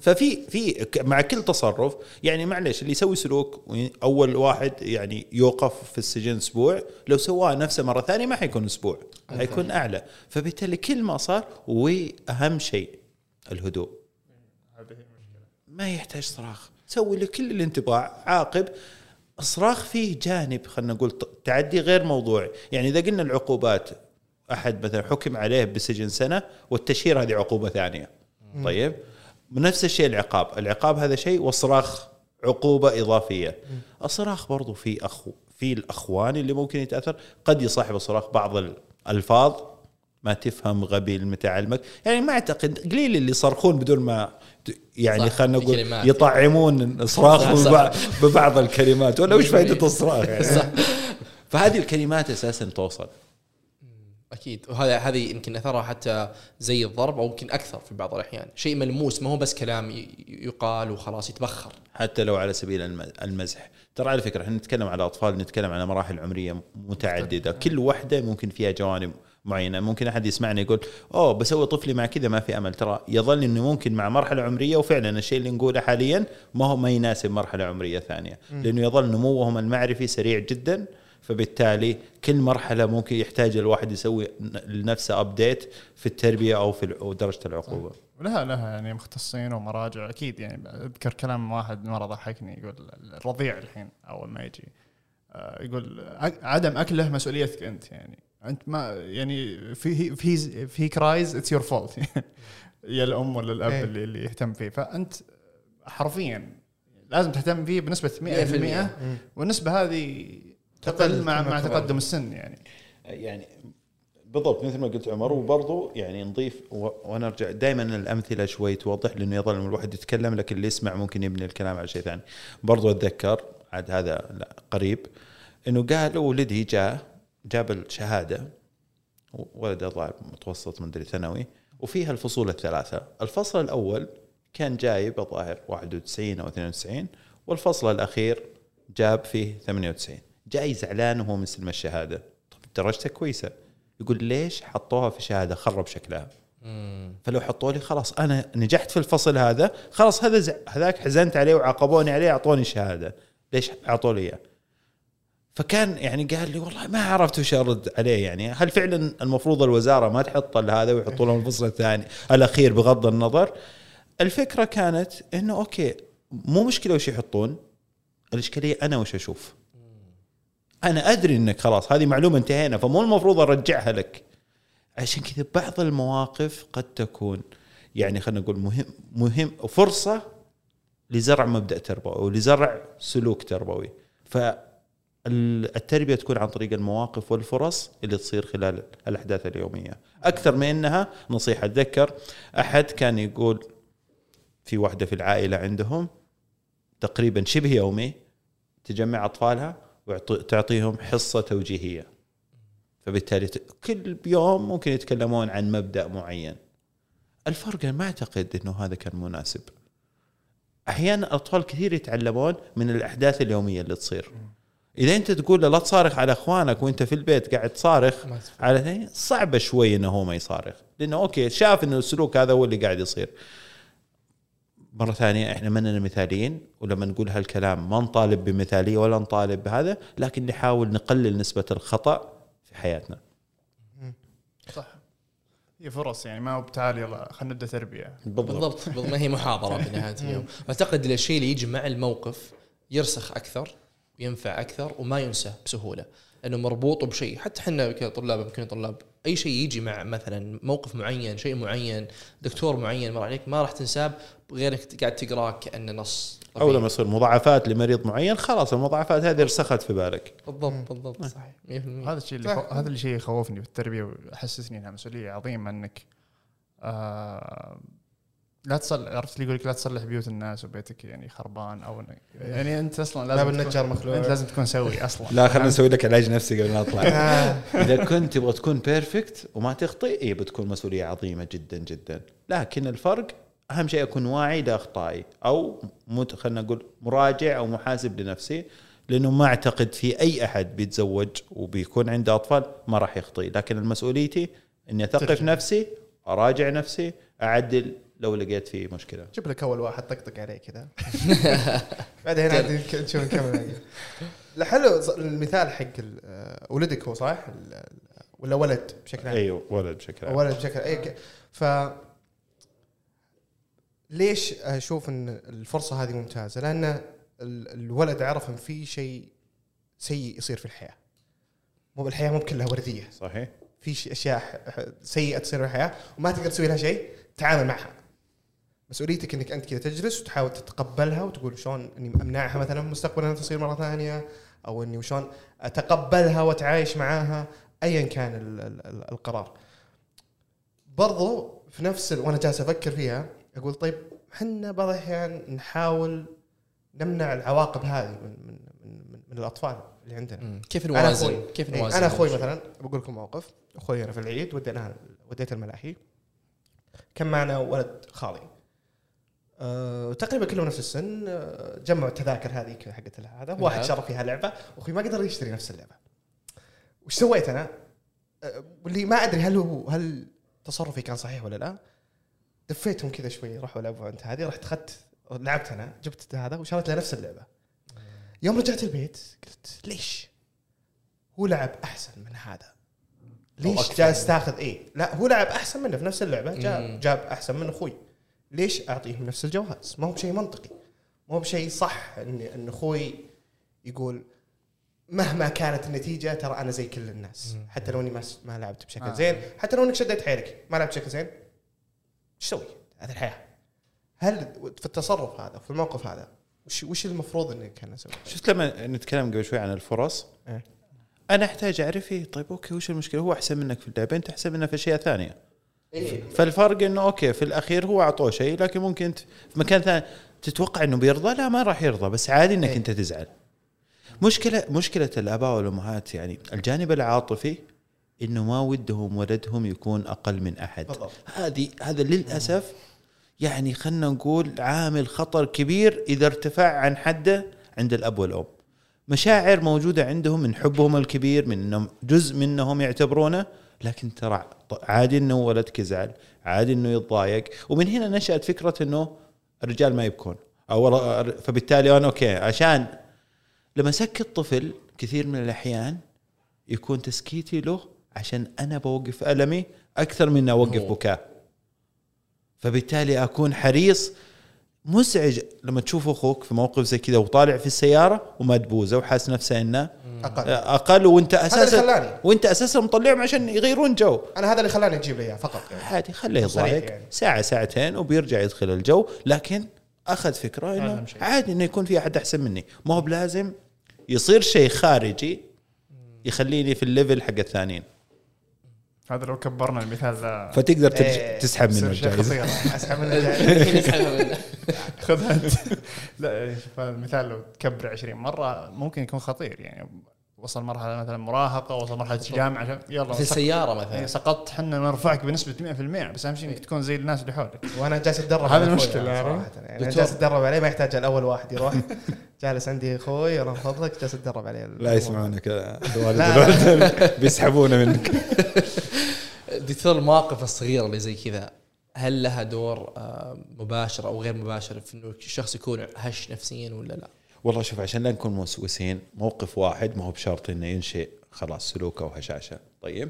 ففي في مع كل تصرف يعني معليش اللي يسوي سلوك أول واحد يعني يوقف في السجن أسبوع لو سواه نفسه مرة ثانية ما حيكون أسبوع حيكون أعلى. فبالتالي كل ما صار وأهم شيء الهدوء. ما يحتاج صراخ. سوي له كل تبغاه عاقب. الصراخ فيه جانب خلينا نقول تعدي غير موضوعي يعني إذا قلنا العقوبات أحد مثلا حكم عليه بسجن سنة والتشهير هذه عقوبة ثانية. طيب؟ نفس الشيء العقاب. العقاب هذا شيء والصراخ عقوبة إضافية. الصراخ برضو في أخو في الأخوان اللي ممكن يتأثر. قد يصاحب الصراخ بعض الألفاظ. ما تفهم غبي المتعلمك يعني ما أعتقد قليل اللي يصرخون بدون ما يعني خلينا نقول. يطعمون صراخهم صح. ببعض, الكلمات. ولا وش فائده الصراخ يعني؟ صح. فهذه الكلمات أساسا توصل. أكيد. وهذا هذه يمكن أثرها حتى زي الضرب أو يمكن أكثر في بعض الأحيان. شيء ملموس ما هو بس كلام يقال وخلاص يتبخر. حتى لو على سبيل الم- المزح. ترى على فكرة إحنا نتكلم على أطفال نتكلم على مراحل عمرية متعددة. كل واحدة ممكن فيها جوانب معينة. ممكن أحد يسمعني يقول أوه بسوي طفلي مع كذا ما في أمل. ترى يظل إنه ممكن مع مرحلة عمرية وفعلا الشيء اللي نقوله حاليا ما هو ما يناسب مرحلة عمرية ثانية. لأنه يظل نموهم المعرفي سريع جدا فبالتالي كل مرحلة ممكن يحتاج الواحد يسوي لنفسه update في التربية أو في درجة العقوبة. ولها لها يعني مختصين ومراجع. أكيد يعني أذكر كلام واحد مرة ضحكني يقول الرضيع الحين أول ما يجي آه، يقول عدم اكله مسؤوليتك أنت يعني. أنت ما يعني في في if he cries it's your fault يا الأم ولا الأب إيه. اللي اللي يهتم فيه. فأنت حرفيا لازم تهتم فيه بنسبة 100% مم. والنسبة هذه تقل مع مع. تقدم السن يعني. يعني بالضبط مثل ما قلت عمر وبرضو يعني نضيف و- ونرجع دائما الأمثلة شوي توضح لأنه يظل الواحد يتكلم لكن اللي يسمع ممكن يبني الكلام على شيء ثاني. برضو أتذكر عاد هذا لا قريب إنه قال ولدي جاء جاب الشهادة ولد الظاهر متوسط مدري ثانوي وفيها الفصول الثلاثة. الفصل الأول كان جايب الظاهر 91 أو 92 والفصل الأخير جاب فيه 98 جاي زعلان وهو مستلم الشهادة. طب درجته كويسة. يقول ليش حطوها في شهادة؟ خرب شكلها. فلو حطوا لي خلاص أنا نجحت في الفصل هذا خلاص هذا زع- هذاك حزنت عليه وعاقبوني عليه أعطوني شهادة. ليش أعطوا لي إياه؟ فكان يعني قال لي والله ما عرفت وش أرد عليه يعني. هل فعلا المفروض الوزارة ما تحط هذا ويحطوا لهم الفصل الثاني؟ الأخير بغض النظر. الفكرة كانت إنه أوكي مو مشكلة وش يحطون. الإشكالية أنا وش أشوف. أنا أدري إنك خلاص هذه معلومة انتهينا فمو المفروض أرجعها لك. عشان كذا بعض المواقف قد تكون يعني خلينا نقول مهم مهم فرصة لزرع مبدأ تربوي ولزرع سلوك تربوي. فالتربية تكون عن طريق المواقف والفرص اللي تصير خلال الأحداث اليومية. أكثر من إنها نصيحة أتذكر أحد كان يقول في واحدة في العائلة عندهم تقريبا شبه يومي تجمع أطفالها وتعطيهم حصة توجيهية. فبالتالي كل يوم ممكن يتكلمون عن مبدأ معين. الفرق ما أعتقد إنه هذا كان مناسب. أحيانا الأطفال كثير يتعلمون من الأحداث اليومية اللي تصير. إذا أنت تقول له لا تصارخ على إخوانك وأنت في البيت قاعد تصارخ. على صعبه شوي إنه هو ما يصارخ. لأنه أوكي شاف انه السلوك هذا هو اللي قاعد يصير. مرة ثانية إحنا مننا مثاليين ولما نقول هالكلام ما نطالب بمثالية ولا نطالب بهذا لكن نحاول نقلل نسبة الخطأ في حياتنا. صح. هي فرص يعني ما هو بتعال يلا خلينا نبدأ تربية. بالضبط. بالضبط، ما هي محاضرة بنهايه اليوم. أعتقد الشيء اللي يجي مع الموقف يرسخ أكثر وينفع أكثر وما ينسى بسهولة. لأنه مربوط بشيء. حتى إحنا كطلاب يمكن طلاب أي شيء يجي مع مثلا موقف معين شيء معين دكتور معين مر عليك ما راح تنساه غير انك قاعد تقراه كأنه نص أو. لما يصير مضاعفات لمريض معين خلاص المضاعفات هذه رسخت في بالك. بالضبط بالضبط صحيح. 100% هذا الشيء اللي. هذا الشيء يخوفني في التربية ويحسسني إنها مسؤولية عظيمة إنك آه لا تصلح عرفت اللي يقول لك لا تصلح بيوت الناس وبيتك يعني خربان أو يعني أنت أصلا لا لازم باب النجار تكون... مخلوع. أنت لازم تكون سوي أصلا. لا خلينا نسوي لك علاج نفسي قبل ما نطلع آه. إذا كنت تبغى تكون perfect وما تخطئ اي بتكون مسؤولية عظيمة جدا جدا. لكن الفرق أهم شيء أكون واعي لأخطائي أو مت خلينا نقول مراجع أو محاسب لنفسي لأنه ما أعتقد في أي أحد بيتزوج وبيكون عنده أطفال ما راح يخطئ. لكن مسؤوليتي إني أثقف. نفسي أراجع نفسي أعدل لو لقيت فيه مشكلة. جيب لك أول واحد طقطق عليه كذا. بعدين عاد نشوف نكمل حلو. المثال حق ولدك هو صح؟ ولا ولد بشكل عام؟ أيوه ولد بشكل عام. ولد بشكل اي ف ليش أشوف إن الفرصة هذه ممتازة؟ لأن ال- الولد عرف إن في شيء سيء يصير في الحياة. مو بالحياة مو كلها وردية، صحيح. في أشياء سيئة تصير في الحياة وما تقدر تسوي لها شيء، تعامل معها. مسؤوليتك إنك أنت كذا تجلس وتحاول تتقبلها وتقول شلون إني أمنعها مثلا مستقبلا انها تصير مرة ثانية أو إني وشلون أتقبلها وأتعايش معاها ايا كان ال- ال- ال- القرار. برضو في نفس. وأنا جالس أفكر فيها أقول طيب إحنا بعض الأحيان نحاول نمنع العواقب هذه من من من, من, من الأطفال اللي عندنا. مم. كيف نوازن كيف إيه، نوازن أنا أخوي مثلا بقول لكم موقف أخوي أنا في العيد ودينا وديت الملاهي كان معنا ولد خالي أه تقريبا كلهم نفس السن أه جمعوا التذاكر هذه كذا حقت هذا واحد نعم. شرى فيها لعبة واخوي ما قدر يشتري نفس اللعبة وش سويت أنا؟ أه واللي ما أدري هل هو هل تصرفي كان صحيح ولا لا دفيتهم كذا شوي راحوا لعبوا عند هذه رحت اخذت لعبت أنا جبت هذا وشريت له نفس اللعبة يوم رجعت البيت قلت ليش؟ هو لعب أحسن من هذا ليش. جالس تاخذ إيه؟ لا هو لعب أحسن منه في نفس اللعبة جاب. جاب أحسن من أخوي ليش أعطيهم نفس الجواز؟ ما هو بشيء منطقي ما هو بشيء صح ان إن أخوي يقول مهما كانت النتيجة ترى أنا زي كل الناس. حتى لو إني ما س- ما لعبت بشكل آه. زين حتى لو إنك شديت حيلك ما لعبت بشكل زين إيش تسوي؟ هذه الحياة هل في التصرف هذا في الموقف هذا وش وش المفروض إني كان أسوي؟ شفت لما نتكلم قبل شوي عن الفرص إيه. أنا أحتاج أعرف طيب okay وش المشكلة هو أحسن منك في اللعبة أنت أحسن منه في أشياء ثانية إيه. فالفرق إنه okay في الأخير هو أعطوه شيء لكن ممكن انت في مكان ثاني تتوقع إنه بيرضى لا ما راح يرضى بس عادي إنك إيه. أنت تزعل مشكلة مشكلة الأباء والأمهات يعني الجانب العاطفي إنه ما ودهم ولدهم يكون أقل من أحد بالضبط. هذه هذا للأسف يعني خلينا نقول عامل خطر كبير إذا ارتفع عن حده عند الأب والأم مشاعر موجودة عندهم من حبهم الكبير من إنهم جزء منهم يعتبرونه لكن ترى عادي إنه ولدك يزعل عادي إنه يتضايق. ومن هنا نشأت فكرة إنه الرجال ما يبكون. أو فبالتالي أنا أوكي عشان لما أسكت طفل كثير من الأحيان يكون تسكيتي له عشان أنا بوقف ألمي أكثر من أوقف. بكاء. فبالتالي أكون حريص مزعج لما تشوف أخوك في موقف زي كذا وطالع في السيارة وما تبوزه وحاس نفسه إنه أقل. أقل وأنت أساسا خلاني. وأنت أساسا مطلعهم عشان يغيرون جو. أنا هذا اللي خلاني أجيب اياه فقط يعني. عادي خليه يضايق يعني. ساعة ساعتين وبيرجع يدخل الجو. لكن أخذ فكرة إنه. عادي إنه يكون في أحد أحسن مني. ما هو بلازم يصير شيء خارجي يخليني في ال level حق الثانيين. هذا لو كبرنا المثال ذا فتقدر. إيه. تسحب منه الجائزة أسحب من الجاي. خذها انت لا شوف هذا المثال لو تكبر 20 مرة ممكن يكون خطير يعني وصل مرحلة مثلا مراهقة وصل مرحلة جامعة عشان يلا في السياره إيه، مثلا. سقطت. إحنا نرفعك بنسبة 100% بس أهم شيء إنك تكون زي الناس اللي حولك. وأنا جالس أتدرب هذا؟ صراحة. يعني أنا دكتور. جالس أتدرب عليه ما يحتاج الأول واحد يروح. جالس عندي أخوي من فضلك جالس أتدرب عليه. لا يسمعونك الوالد لا، والوالدة بيسحبونه منك. دكتور المواقف الصغيرة اللي زي كذا هل لها دور آه، مباشر أو غير مباشر في إنه الشخص يكون هش نفسيا ولا لا؟ والله شوف عشان لا نكون موسوسين موقف واحد ما هو بشرط إنه ينشئ خلاص سلوك أو هشاشه طيب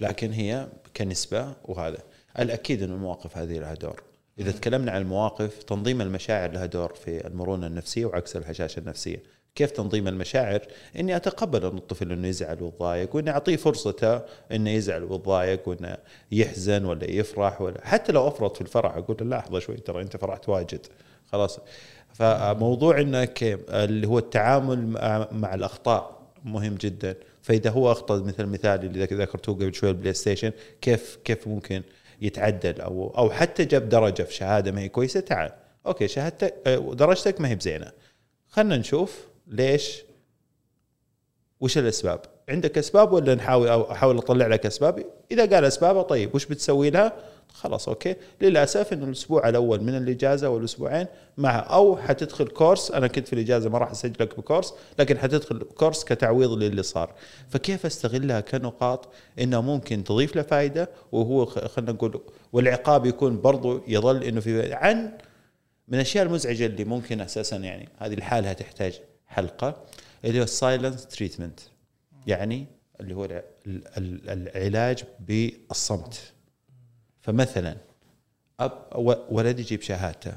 لكن هي كنسبة وهذا. الأكيد إن المواقف هذه لها دور. إذا تكلمنا عن المواقف تنظيم المشاعر لها دور في المرونة النفسية وعكس الهشاشة النفسية. كيف تنظيم المشاعر؟ إني أتقبل إن الطفل إنه يزعل ويتضايق وإني أعطيه فرصته إنه يزعل ويتضايق وإنه يحزن ولا يفرح ولا. حتى لو أفرط في الفرح أقول له لحظة شوي ترى أنت فرحت واجد. خلاص. فموضوع إنك اللي هو التعامل مع, الأخطاء مهم جدا. فإذا هو أخطأ مثل المثال اللي ذك- ذكرتوه قبل شوي ال PlayStation كيف كيف ممكن يتعدل؟ أو أو حتى جاب درجة في شهادة ما هي كويسة تعال. okay شهادتك درجتك ما هي بزينة. خلينا نشوف ليش وش الأسباب؟ عندك أسباب ولا نحاول أو أحاول أطلع لك أسباب؟ إذا قال اسبابه طيب وش بتسوي لها؟ خلاص okay. للأسف إنه الأسبوع الأول من الإجازة والأسبوعين مع أو حتدخل course. أنا كنت في الإجازة ما راح أسجلك ب course لكن حتدخل course كتعويض للي صار. فكيف أستغلها كنقاط إنه ممكن تضيف له فائده وهو خلينا نقول والعقاب يكون برضو يظل إنه في عن من الأشياء المزعجة اللي ممكن أساسا يعني هذه لحالها تحتاج حلقة اللي هو ال silent treatment يعني اللي هو الع- ال- ال- العلاج بالصمت. فمثلا أب ولد يجيب شهادته.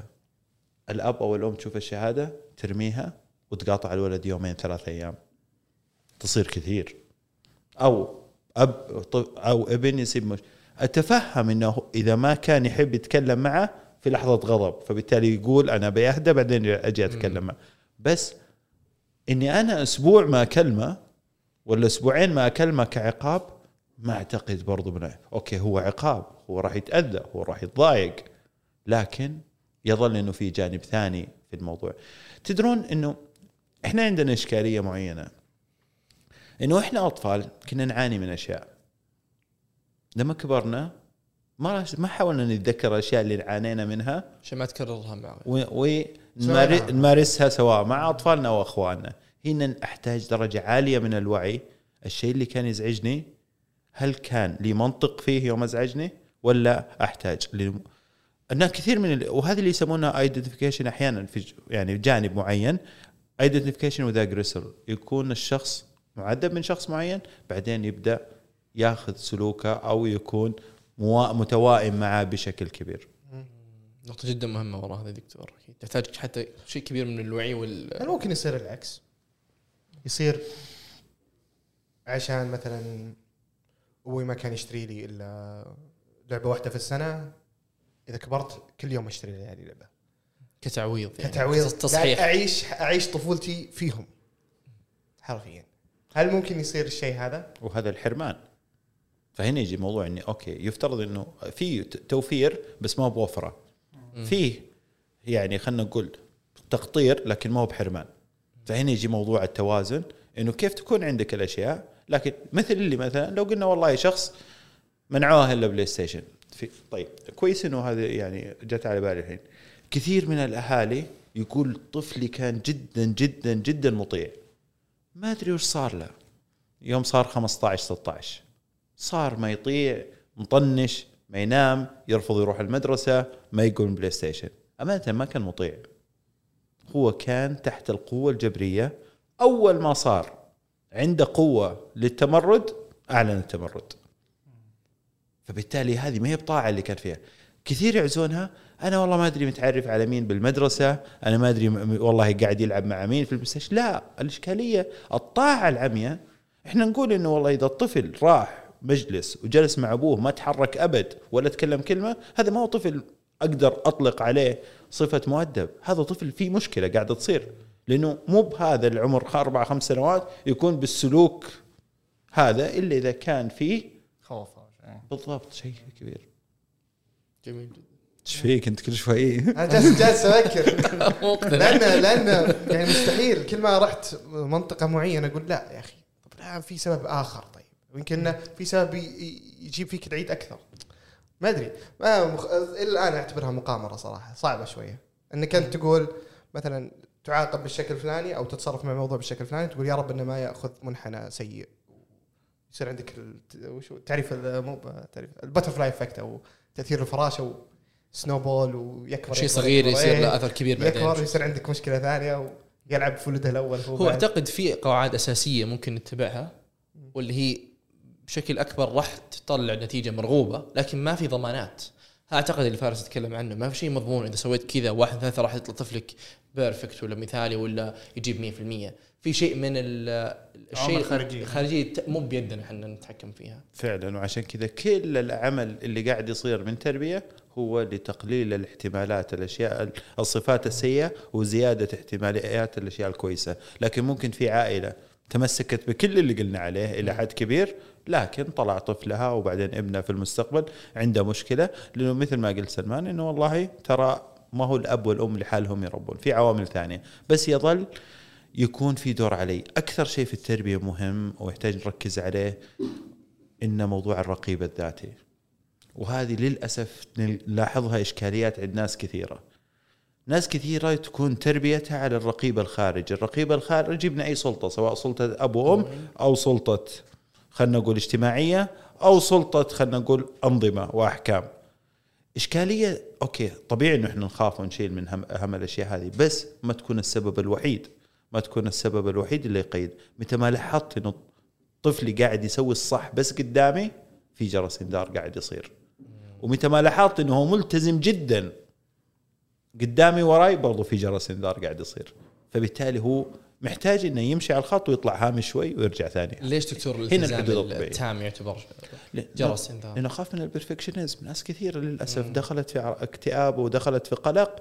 الأب أو الأم تشوف الشهادة ترميها وتقاطع الولد يومين ثلاث أيام. تصير كثير. أو أب أو ابن يصيب مش أتفهم إنه إذا ما كان يحب يتكلم معه في لحظة غضب فبالتالي يقول أنا بيهدى بعدين أجي أتكلم معه. بس إني أنا أسبوع ما أكلمه ولا أسبوعين ما أكلمه كعقاب ما اعتقد برضو بنا أوكي هو عقاب هو راح يتأذى هو راح يتضايق لكن يظل إنه في جانب ثاني في الموضوع. تدرون إنه إحنا عندنا إشكالية معينة. إنه إحنا أطفال كنا نعاني من أشياء. لما كبرنا ما ما حاولنا نتذكر الأشياء اللي عانينا منها. عشان ما تكررها مع. ونمارسها سواء مع أطفالنا أو اخواننا هنا أحتاج درجة عالية من الوعي. الشيء اللي كان يزعجني هل كان لي منطق فيه يوم أزعجني ولا أحتاج لم... أن كثير من ال... وهذا اللي يسمونها identification أحيانا في ج- يعني جانب معين. identification with aggressor يكون الشخص معذب من شخص معين بعدين يبدأ ياخذ سلوكه أو يكون موا... متوائم معه بشكل كبير. نقطة جدا مهمة وراء هذا دكتور. تحتاج حتى شيء كبير من الوعي هل وال ممكن يصير العكس؟ يصير عشان مثلا أبوي ما كان يشتري لي إلا لعبة واحدة في السنة. إذا كبرت كل يوم أشتري لي هذه اللعبة. كتعويض يعني كتعويض. تصحيح. اعيش أعيش طفولتي فيهم. حرفيا. هل ممكن يصير الشيء هذا؟ وهذا الحرمان. فهنا يجي موضوع إني أوكي يفترض إنه في توفير بس ما هو بوفرة. فيه يعني خلينا نقول تقطير لكن ما هو بحرمان. فهنا يجي موضوع التوازن إنه كيف تكون عندك الأشياء لكن مثل اللي مثلا لو قلنا والله شخص منعوه إلا بلاي ستيشن في طيب كويس إنه هذا يعني جت على بالي الحين. كثير من الأهالي يقول طفلي كان جدا جدا جدا مطيع. ما أدري وش صار له. يوم صار 15 16 صار ما يطيع مطنش ما ينام يرفض يروح المدرسة ما يقوم بلاي ستيشن أمانة ما كان مطيع. هو كان تحت القوة الجبرية أول ما صار. عنده قوة للتمرد أعلن التمرد. فبالتالي هذه ما هي بطاعة اللي كان فيها. كثير يعزونها أنا والله ما أدري متعرف على مين بالمدرسة أنا ما أدري م- والله قاعد يلعب مع مين في ستيشن. لا الإشكالية الطاعة العمياء إحنا نقول إنه والله إذا الطفل راح مجلس وجلس مع أبوه ما تحرك أبد ولا تكلم كلمة هذا ما هو طفل أقدر أطلق عليه صفة مؤدب. هذا طفل فيه مشكلة قاعدة تصير. لأنه مو بهذا العمر أربع خمس سنوات يكون بالسلوك هذا إلا إذا كان فيه خوف. بالضبط شيء كبير. جميل جدا. إيش فيك أنت؟ كل شوي. أنا جالس جالس أفكر. لأن لأن يعني مستحيل. كل ما رحت منطقة معينة أقول لا يا أخي طب لا في سبب آخر طيب. ويمكن في سبب يجيب فيك العيد أكثر. ما أدري. ما مخ... إلى الآن أعتبرها مقامرة صراحة صعبة شوية. إنك أنت تقول مثلا تعاقب بالشكل الفلاني أو تتصرف مع الموضوع بالشكل الفلاني تقول يا رب إنه ما يأخذ منحنى سيء يصير عندك وشو تعريف مو تعريف ال butterfly effect أو تأثير الفراشه و snowball ويكبر شيء صغير. يصير إيه. له أثر كبير بعدين يكبر يصير عندك مشكلة ثانية ويلعب في ولده الأول هو, هو بعد. أعتقد في قواعد أساسية ممكن نتبعها واللي هي بشكل أكبر راح تطلع نتيجة مرغوبة لكن ما في ضمانات أعتقد اللي فارس يتكلم عنه ما في شيء مضمون إذا سويت كذا واحد ثلاثة راح يطلع طفلك perfect ولا مثالي ولا يجيب 100% في شيء من ال- الشيء. الخارجيه ت- مو بيدنا إحنا نتحكم فيها. فعلا وعشان كذا كل العمل اللي قاعد يصير من تربية هو لتقليل الاحتمالات الأشياء الصفات السيئة وزيادة احتماليات الأشياء الكويسة، لكن ممكن في عائلة تمسكت بكل اللي قلنا عليه إلى حد كبير لكن طلع طفلها وبعدين ابنها في المستقبل عنده مشكلة. لأنه مثل ما قلت سلمان إنه والله ترى ما هو الأب والأم لحالهم يربون، في عوامل ثانية، بس يظل يكون في دور علي، أكثر شيء في التربية مهم ويحتاج نركز عليه إن موضوع الرقيب الذاتي. وهذه للأسف نلاحظها إشكاليات عند ناس كثيرة. ناس كثيرة تكون تربيتها على الرقيب الخارجي الرقيب الخارجي من أي سلطة سواء سلطة أب وأم أو سلطة خلينا نقول اجتماعية أو سلطة خلينا نقول أنظمة وأحكام. إشكالية أوكي طبيعي إنه إحنا نخاف ونشيل من هم اهم الأشياء هذه بس ما تكون السبب الوحيد. ما تكون السبب الوحيد اللي يقيد. متى ما لاحظت إنه طفلي قاعد يسوي الصح بس قدامي في جرس إنذار قاعد يصير. ومتى ما لاحظت إنه هو ملتزم جدا قدامي وراي برضو في جرس إنذار قاعد يصير. فبالتالي هو محتاج إنه يمشي على الخط ويطلع هامش شوي ويرجع ثاني. ليش دكتور هنا الحدود. التام يعتبر ل- جرس انذار؟ لأنه خاف من البرفكشنزم. ناس كثيرة للأسف دخلت في اكتئاب ودخلت في قلق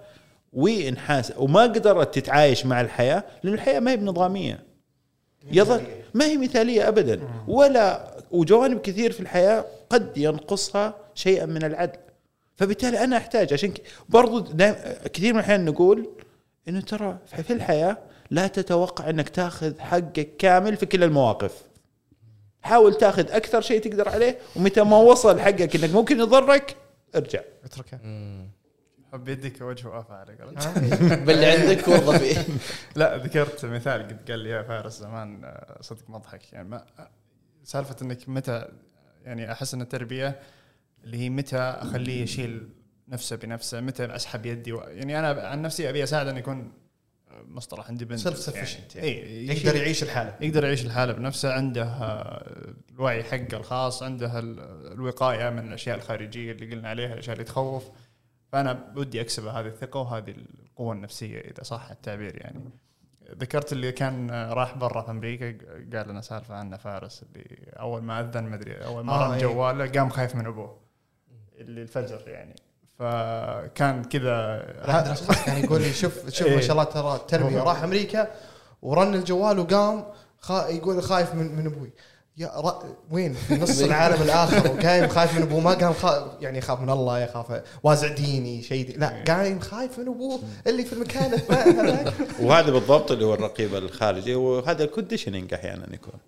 وانحاس وما قدرت تتعايش مع الحياة لأن الحياة ما هي بنظامية. يظل ما هي مثالية ابدا. ولا وجوانب كثير في الحياة قد ينقصها شيئا من العدل. فبالتالي أنا أحتاج عشان برضو دايم كثير من الأحيان نقول إنه ترى في الحياة لا تتوقع إنك تاخذ حقك كامل في كل المواقف. حاول تاخذ أكثر شيء تقدر عليه ومتى ما وصل حقك إنك ممكن يضرك ارجع. اتركه. حب يدك وجه وافى عليك باللي عندك وظفي لا ذكرت مثال قد قال لي يا فارس زمان آه، صدق مضحك. يعني ما سالفة إنك متى يعني أحس إن التربية اللي هي متى أخليه يشيل نفسه بنفسه متى أسحب يدي و... يعني أنا عن نفسي أبي اساعد إنه يكون مصطلح independent self-sufficient يعني. اي يقدر يعيش الحالة. يقدر يعيش الحالة بنفسه عنده آه، الوعي حقه الخاص عنده ال- الوقاية من الأشياء الخارجية اللي قلنا عليها الأشياء اللي تخوف. فأنا ودي اكسب هذه الثقة وهذه القوة النفسية إذا صح التعبير يعني. ذكرت اللي كان راح برا في أمريكا قال لنا سالفة عنه فارس اللي أول ما أذن ما أدري أول ما آه، رن إيه. جواله قام خايف من أبوه. اللي الفجر يعني. فكان كذا كان يقول لي شوف شوف ما إيه. شاء الله ترى التربية راح أمريكا ورن الجوال وقام خا يقول خايف من من أبوي يا ر... وين في نص العالم الآخر وقايم خايف من أبوه ما قام خا... يعني يخاف من الله يخاف وازع ديني شيء دي. لا قايم خايف من أبوه اللي في المكان. وهذا بالضبط اللي هو الرقيب الخارجي وهذا ال conditioning أحيانا يكون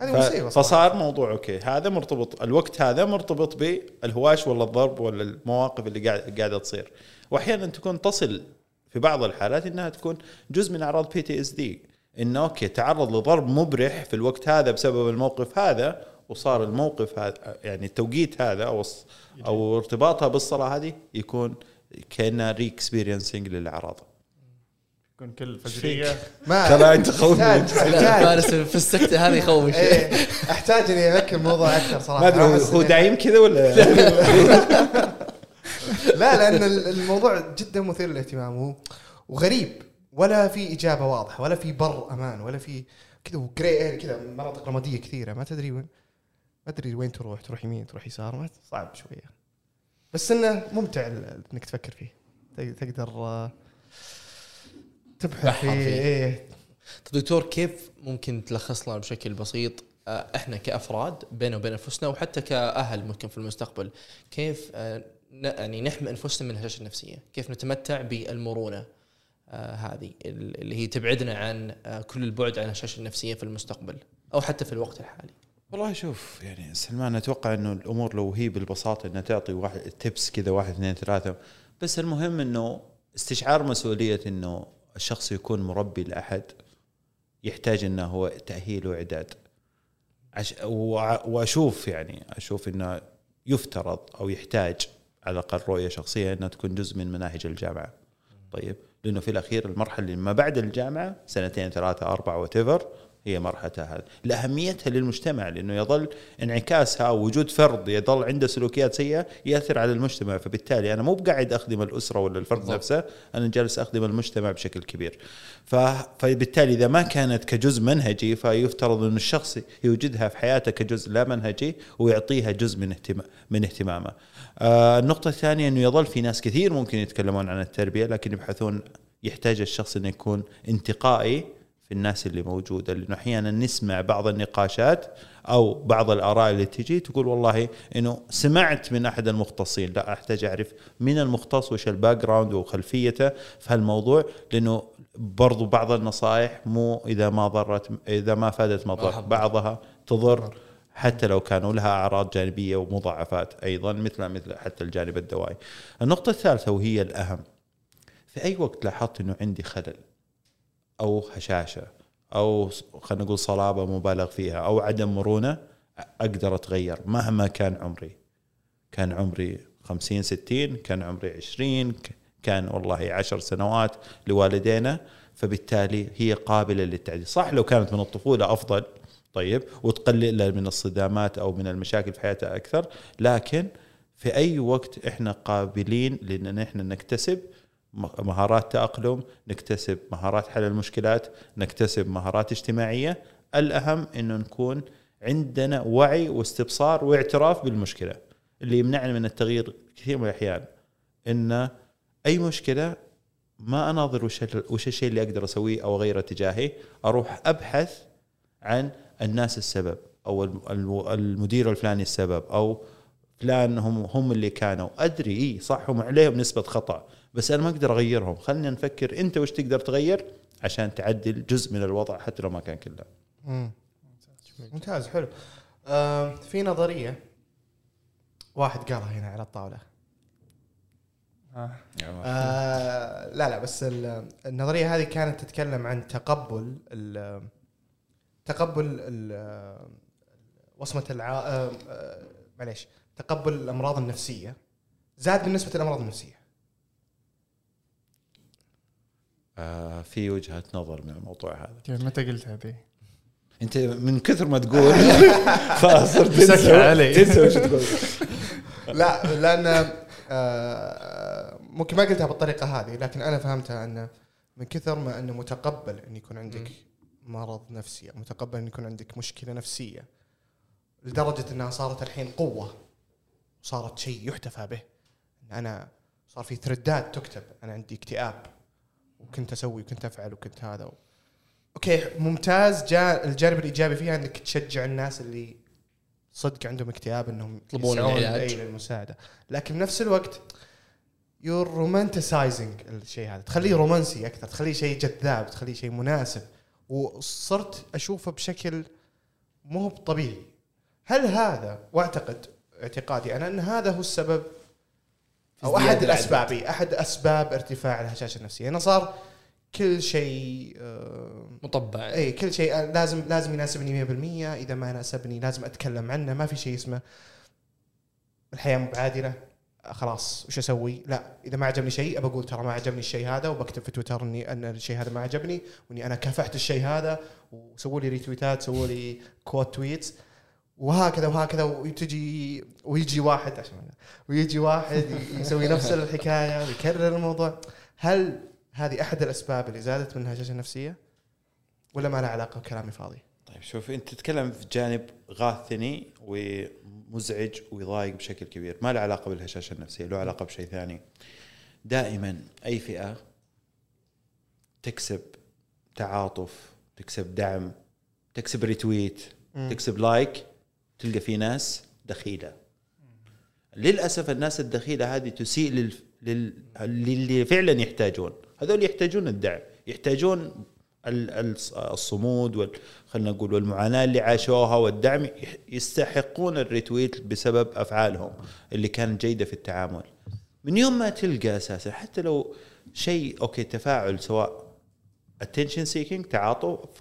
هذه مصيبة. فصار موضوع okay هذا مرتبط الوقت هذا مرتبط بالهواش ولا الضرب ولا المواقف اللي قاعد قاعدة تصير. وأحيانا تكون تصل في بعض الحالات إنها تكون جزء من أعراض PTSD انه okay تعرض لضرب مبرح في الوقت هذا بسبب الموقف هذا وصار الموقف هذا يعني التوقيت هذا أو أو ارتباطها بالصلاة هذه يكون كانه re-experiencing للأعراض. يكون كل فجرية. ما ترى انت خوفني. فارس في السكتة هذه يخوف شوي إيه، أحتاج إني اذكر الموضوع أكثر صراحة. ما أدري هو- دايم كذا ولا؟ لا لأن ال- الموضوع جدا مثير للاهتمام وغريب. ولا في إجابة واضحة ولا في بر أمان ولا في كذا و grey area كذا مناطق رمادية كثيرة. ما تدري وين ما تدري وين تروح. تروح يمين تروح يسار ما صعب شوية. بس إنه ممتع ال- إنك تفكر فيه. تق- تقدر آه، تبحث فيه. إيه. طيب دكتور كيف ممكن تلخص لنا بشكل بسيط آه، إحنا كأفراد بيننا وبين أنفسنا وحتى كأهل ممكن في المستقبل كيف آه، ن- يعني نحمي أنفسنا من الهشاشة النفسية؟ كيف نتمتع بالمرونة آه، هذه ال- اللي هي تبعدنا عن كل البعد عن الهشاشة النفسية في المستقبل أو حتى في الوقت الحالي. والله شوف يعني سلمان أتوقع إنه الأمور لو هي بالبساطة إنها تعطي واحد تبس كذا واحد اثنين ثلاثة بس المهم إنه استشعار مسؤولية إنه الشخص يكون مربي لأحد يحتاج إنه هو تأهيل وإعداد. عش وأشوف يعني أشوف إنه يفترض أو يحتاج على الأقل رؤية شخصية إنها تكون جزء من مناهج الجامعة. طيب لأنه في الأخير المرحلة اللي ما بعد الجامعة سنتين ثلاثة أربعة وات هي مرحلتها هذه. لأهميتها للمجتمع لأنه يظل انعكاسها وجود فرد يظل عنده سلوكيات سيئة يأثر على المجتمع. فبالتالي أنا مو بقاعد أخدم الأسرة ولا الفرد بالضبط. نفسه أنا جالس أخدم المجتمع بشكل كبير. ف... فبالتالي إذا ما كانت كجزء منهجي فيفترض انه الشخص يوجدها في حياته كجزء لا منهجي ويعطيها جزء من اهتم... من اهتمامه. آه النقطة الثانية أنه يظل في ناس كثير ممكن يتكلمون عن التربية لكن يبحثون يحتاج الشخص انه يكون انتقائي في الناس اللي موجودة لأنه أحيانا نسمع بعض النقاشات أو بعض الآراء اللي تجي تقول والله إنه سمعت من أحد المختصين لا أحتاج أعرف من المختص وش ال background وخلفيته في هالموضوع لأنه برضو بعض النصائح مو إذا ما ضرت إذا ما فادت ما ضر حضر. بعضها تضر حتى لو كانوا لها أعراض جانبية ومضاعفات أيضا مثل مثل حتى الجانب الدوائي. النقطة الثالثة وهي الأهم في أي وقت لاحظت إنه عندي خلل أو هشاشة أو خلينا نقول صلابة مبالغ فيها أو عدم مرونة أقدر أتغير مهما كان عمري. كان عمري 50 60 كان عمري 20 ك- كان والله 10 سنوات لوالدينا فبالتالي هي قابلة للتعديل. صح لو كانت من الطفولة أفضل طيب وتقلل من الصدامات أو من المشاكل في حياتها أكثر لكن في أي وقت إحنا قابلين لأن إحنا نكتسب مهارات تأقلم نكتسب مهارات حل المشكلات نكتسب مهارات اجتماعية. الأهم أنه نكون عندنا وعي واستبصار واعتراف بالمشكلة. اللي يمنعنا من التغيير كثير من الأحيان أن أي مشكلة ما أناظر وش, الشيء اللي أقدر أسويه أو أغيره تجاهي أروح أبحث عن الناس السبب أو الم- المدير الفلاني السبب أو فلان هم هم اللي كانوا. أدري إيه صح هم عليهم نسبة خطأ. بس أنا ما أقدر أغيرهم. خلينا نفكر أنت وش تقدر تغير عشان تعدل جزء من الوضع حتى لو ما كان كله. مم. ممتاز. حلو. آه في نظرية واحد قالها هنا على الطاولة. آه. آه لا لا بس ال- النظرية هذه كانت تتكلم عن تقبل ال- تقبل ال- وصمة الع آه، معليش تقبل الأمراض النفسية. زاد بالنسبة للأمراض النفسية آه في وجهة نظر من الموضوع هذا. كيف متى قلت هذه؟ أنت من كثر ما تقول فصرت تنسى علي. تنسى وش تقول. لا لأن آه، ممكن ما قلتها بالطريقة هذه لكن أنا فهمتها أن من كثر ما انه متقبل أن يكون عندك مرض نفسي أو متقبل أن يكون عندك مشكلة نفسية لدرجة أنها صارت الحين قوة صارت شيء يحتفى به. أن أنا صار في ثريدات تكتب أنا عندي اكتئاب. وكنت أسوي وكنت أفعل وكنت هذا و... okay ممتاز. جاء الجانب الإيجابي فيها إنك تشجع الناس اللي صدق عندهم اكتئاب إنهم يطلبون العلاج. أي للمساعده لكن بنفس الوقت you're romanticizing الشيء هذا. تخليه رومانسي أكثر تخليه شيء جذاب تخليه شيء مناسب. وصرت أشوفه بشكل مو طبيعي. هل هذا وأعتقد اعتقادي أنا أن هذا هو السبب أو أحد. الأسباب أحد أسباب ارتفاع الهشاشة النفسية. إنه صار كل شيء آه، مطبع. إي كل شيء لازم لازم يناسبني 100% إذا ما يناسبني لازم أتكلم عنه. ما في شيء اسمه الحياة مو بعادلة. خلاص وش أسوي؟ لا إذا ما عجبني شيء بقول ترى ما عجبني الشيء هذا وبكتب في تويتر إني أن الشيء هذا ما عجبني وإني أنا كافحت الشيء هذا وسووا لي ريتويتات سووا لي quote tweets وهكذا وهكذا وتجي ويجي واحد عشان ويجي واحد يسوي نفس الحكاية ويكرر الموضوع. هل هذه أحد الأسباب اللي زادت من الهشاشه النفسية؟ ولا ما لها علاقة بكلامي فاضي؟ طيب شوف أنت تتكلم في جانب غاثني ومزعج ويضايق بشكل كبير. ما له علاقة بالهشاشه النفسية له علاقة بشيء ثاني. دائما أي فئة تكسب تعاطف تكسب دعم تكسب retweet. تكسب like تلقى في ناس دخيلة. للأسف الناس الدخيلة هذه تسيء لل... لل... للي فعلا يحتاجون. هذول يحتاجون الدعم يحتاجون ال- ال- الصمود وال... خلينا نقول والمعاناة اللي عاشوها والدعم يستحقون ال retweet بسبب أفعالهم اللي كانت جيدة في التعامل. من يوم ما تلقى أساسا حتى لو شيء okay تفاعل سواء attention seeking تعاطف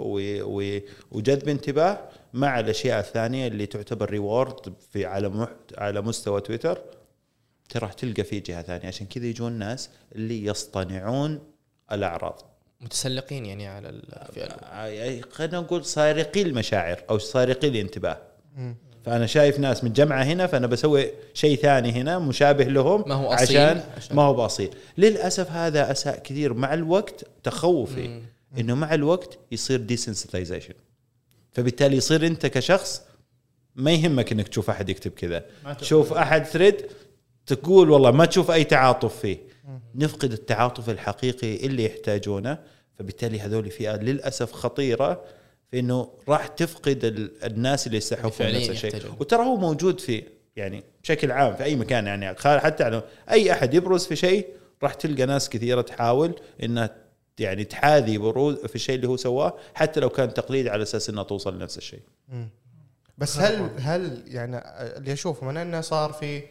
وجذب انتباه مع الأشياء الثانية اللي تعتبر reward في على محت... على مستوى تويتر ترى تلقى في جهة ثانية. عشان كذا يجون الناس اللي يصطنعون الأعراض. متسلقين يعني على الفئه آه، خلينا نقول سارقي المشاعر أو سارقي الانتباه. فأنا شايف ناس متجمعه هنا فأنا بسوي شيء ثاني هنا مشابه لهم ما هو أصيل عشان, عشان- ما هو بأصيل. للأسف هذا أساء كثير مع الوقت تخوفي. إنه مع الوقت يصير desensitization فبالتالي يصير انت كشخص ما يهمك انك تشوف أحد يكتب كذا. تشوف أحد thread تقول والله ما تشوف أي تعاطف فيه. نفقد التعاطف الحقيقي اللي يحتاجونه. فبالتالي هذول فئه للأسف خطيرة في إنه راح تفقد ال- الناس اللي يستحقون نفس الشيء. وترى هو موجود في يعني بشكل عام في أي مكان يعني. حتى أي أحد يبرز في شيء راح تلقى ناس كثيرة تحاول إنها يعني تحاذي بروز في الشيء اللي هو سواه حتى لو كان تقليد على أساس انها توصل لنفس الشيء. بس هل هل يعني اللي أشوفه من إنه صار في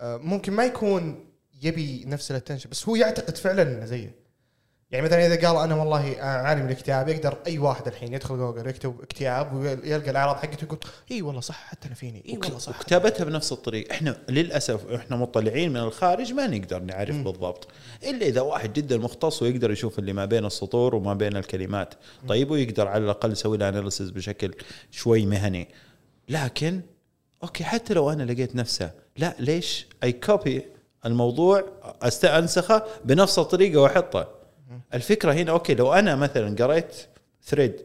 آه، ممكن ما يكون يبي نفس ال attention بس هو يعتقد فعلا إنه زيه يعني مثلا إذا قال أنا والله أعاني من الاكتئاب يقدر أي واحد الحين يدخل جوجل يكتب اكتئاب ويلقى الأعراض حقته يقول إي والله صح حتى أنا فيني إي والله صح. وكتابتها بنفس الطريقة. إحنا للأسف إحنا مطلعين من الخارج ما نقدر نعرف بالضبط. إلا إذا واحد جدا مختص ويقدر يشوف اللي ما بين السطور وما بين الكلمات. طيب ويقدر على الأقل يسوي له analysis بشكل شوي مهني. لكن okay حتى لو أنا لقيت نفسه لا ليش I copy الموضوع أنسخه بنفس الطريقة وأحطه؟ الفكرة هنا okay لو أنا مثلا قريت ثريد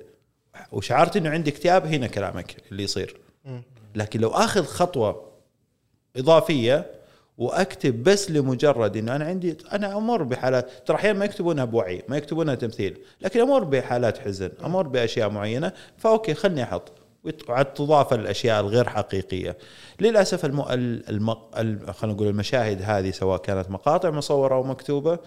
وشعرت إنه عندي اكتئاب هنا كلامك اللي يصير. لكن لو آخذ خطوة إضافية وأكتب بس لمجرد إنه أنا عندي أنا أمر بحالات ترى أحيانا ما يكتبونها بوعي ما يكتبونها تمثيل لكن أمر بحالات حزن أمر بأشياء معينة فأوكي خلني أحط وعد تضاف الأشياء الغير حقيقية. للأسف الم... الم... ال... خلينا نقول المشاهد هذه سواء كانت مقاطع مصورة أو مكتوبة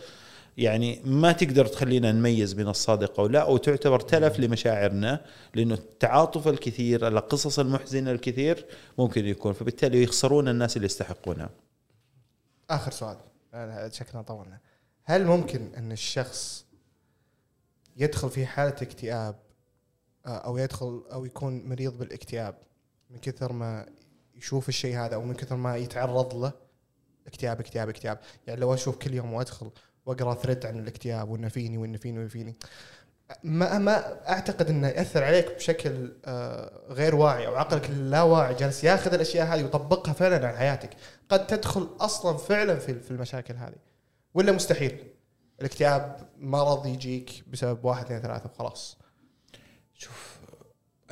يعني ما تقدر تخلينا نميز بين الصادق أو لا وتعتبر تلف لمشاعرنا لأنه التعاطف الكثير القصص المحزنة الكثير ممكن يكون فبالتالي يخسرون الناس اللي يستحقونها. آخر سؤال. شكلنا طولنا. هل ممكن أن الشخص يدخل في حالة اكتئاب آه، أو يدخل أو يكون مريض بالاكتئاب من كثر ما يشوف الشيء هذا أو من كثر ما يتعرض له اكتئاب اكتئاب اكتئاب؟ يعني لو أشوف كل يوم وأدخل وأقرأ ثريد عن الاكتئاب وإنه فيني وإنه فيني وإنه فيني. ما ما أعتقد إنه يأثر عليك بشكل آه، غير واعي أو عقلك اللاواعي جالس ياخذ الأشياء هذه ويطبقها فعلا على حياتك. قد تدخل أصلا فعلا في في المشاكل هذه. ولا مستحيل. الاكتئاب مرض يجيك بسبب واحد اثنين ثلاثة وخلاص. شوف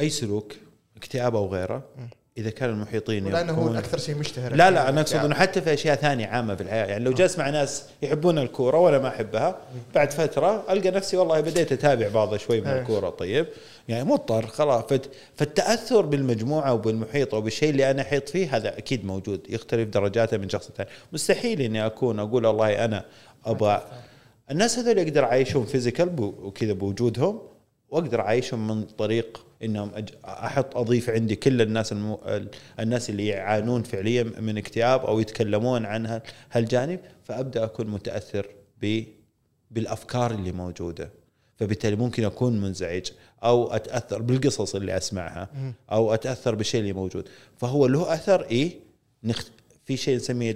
أي سلوك اكتئاب أو غيره إذا كان المحيطين ولأنه هو أكثر شيء مشتهر. لا لا أنا أقصد الاكتئاب. إنه حتى في أشياء ثانية عامة في الحياة. يعني لو جالس مع ناس يحبون الكورة وأنا ما أحبها بعد فترة ألقى نفسي والله بديت أتابع بعض شوي من إيه. الكورة طيب. يعني مضطر خلاص. فت فالتأثر بالمجموعة وبالمحيط أو بالشيء اللي أنا أحيط فيه هذا أكيد موجود يختلف درجاته من شخص ثاني مستحيل إني أكون أقول والله أنا أبغى الناس هذول أقدر اعيشهم فيزيكال وكذا بوجودهم وأقدر أعيشهم من طريق إنهم أحط أضيف عندي كل الناس المو... ال- الناس اللي يعانون فعليا من اكتئاب أو يتكلمون عن هال- هالجانب فأبدأ أكون متأثر ب... بالأفكار اللي موجودة. فبالتالي ممكن أكون منزعج أو أتأثر بالقصص اللي أسمعها أو أتأثر بالشيء اللي موجود. فهو له أثر إيه؟ نخت... في شيء نسميه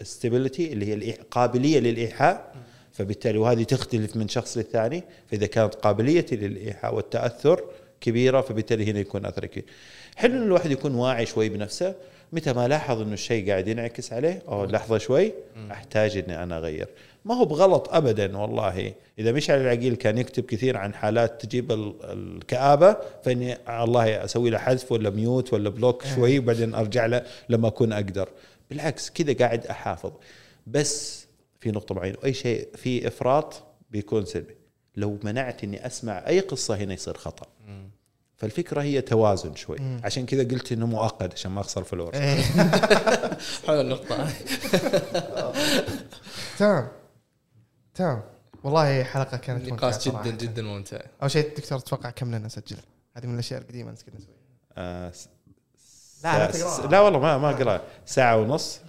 الستابيليتي اللي هي القابليه للإيحاء. فبالتالي وهذه تختلف من شخص للثاني. فإذا كانت قابليتي للإيحاء والتأثر كبيرة فبالتالي هنا يكون اثر كبير حلو إن الواحد يكون واعي شوي بنفسه. متى ما لاحظ إنه الشيء قاعد ينعكس عليه أو لحظة شوي أحتاج إني أنا أغير. ما هو بغلط ابدا والله. إذا مشعل العقيل كان يكتب كثير عن حالات تجيب ال- الكآبة فإني الله أسوي له حذف ولا mute ولا block شوي وبعدين أرجع له لما أكون أقدر. بالعكس كذا قاعد أحافظ. بس في نقطة معينة أي شيء في إفراط بيكون سلبي. لو منعت إني أسمع أي قصة هنا يصير خطأ. فالفكرة هي توازن شوي. عشان كذا قلت إنه مؤقت عشان ما أخسر فلوس. حلو النقطة. تمام. تمام. والله حلقة كانت نقاش. جدا جدا ممتع. أول شيء الدكتور أتوقع كم لنا نسجل؟ هذه من الأشياء القديمة امس كنا نسويها. آه س- لا،. لا والله ما ما اقرا ساعة ونص.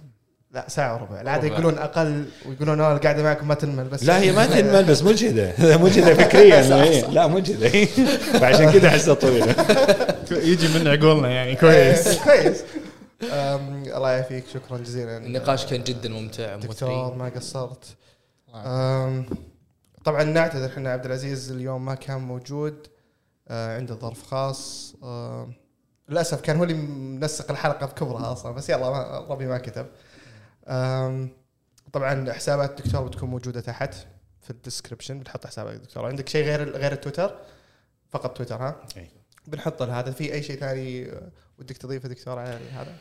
لا ساعة وربع. العاده ربع. يقولون أقل ويقولون آه القعده معكم ما تنمل بس لا هي ما تنمل بس مجهدة. مجهدة فكريا. إيه. لا مجهدة. فعشان كذا أحسها طويلة. يجي من عقولنا يعني كويس. كويس. الله يعافيك. شكرا جزيلا. النقاش كان جدا ممتع دكتور ما قصرت. طبعا نعتذر إحنا عبد العزيز اليوم ما كان موجود آه، عنده ظرف خاص. آه، للأسف كان هو اللي منسق الحلقة بكبرها أصلا بس يلا ربي ما كتب. طبعا حسابات الدكتور بتكون موجودة تحت في ال description بتحط حسابك الدكتور عندك شيء غير غير التويتر؟ فقط تويتر ها؟ أي. بنحط هذا. في أي شيء ثاني ودك تضيفه دكتور على هذا؟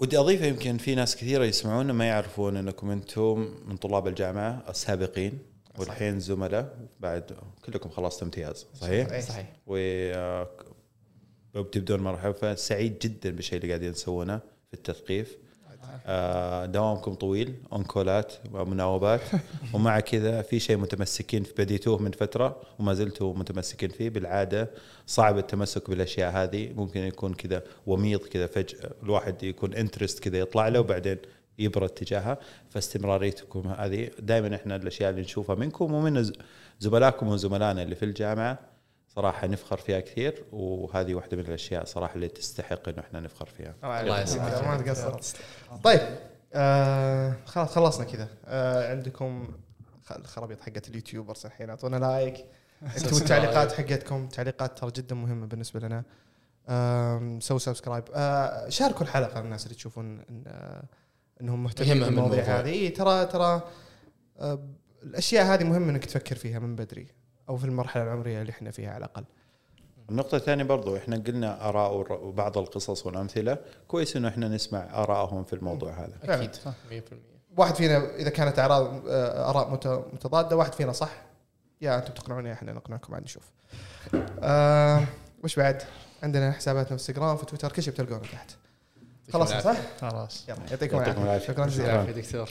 ودي اضيف يمكن في ناس كثيرة يسمعونا ما يعرفون أنكم أنتم من طلاب الجامعة السابقين والحين زملاء. بعد كلكم خلصتوا امتياز. صحيح؟ صحيح؟ و آه، وبتبدون مرحبا فسعيد جدا بالشيء اللي قاعدين تسوونه في التثقيف. دوامكم طويل on-call ات ومناوبات. ومع كذا في شيء متمسكين في بديتوه من فترة وما زلتوا متمسكين فيه. بالعادة صعب التمسك بالأشياء هذه. ممكن يكون كذا وميض كذا فجأة الواحد يكون interest كذا يطلع له وبعدين يبرد تجاهها فاستمراريتكم هذه. دائما إحنا الأشياء اللي نشوفها منكم ومن زملائكم وزملائنا اللي في الجامعة صراحة نفخر فيها كثير وهذه واحدة من الأشياء صراحة اللي تستحق إنه إحنا نفخر فيها. الله يسلمك. ما تقصر. طيب آه خلاص خلصنا كذا. آه عندكم خ- الخرابيط حقت اليوتيوبرز الحين أعطونا لايك. أنتم التعليقات حقتكم تعليقات ترى جدا مهمة بالنسبة لنا. آم، سووا سبسكرايب. آه شاركوا الحلقة الناس اللي تشوفون إن آه إنهم مهتمين بالمواضيع. هذه. ترى ترى آه الأشياء هذه مهم إنك تفكر فيها من بدري. أو في المرحلة العمرية اللي إحنا فيها على الأقل. النقطة الثانية برضو إحنا قلنا آراء ور- وبعض القصص والأمثلة. كويس إنه إحنا نسمع آراءهم في الموضوع هذا. أكيد. 100% واحد فينا إذا كانت اعراض آه، آراء مت- متضادة واحد فينا صح؟ يا أنتم تقنعوني إحنا نقنعكم بعد نشوف آه وش بعد؟ عندنا حساباتنا في إنستغرام في تويتر كل شيء بتلقونه تحت. خلاص صح؟ خلاص. يلا. يعطيكم العافية. شكرا جزيلا. يعافيك دكتور.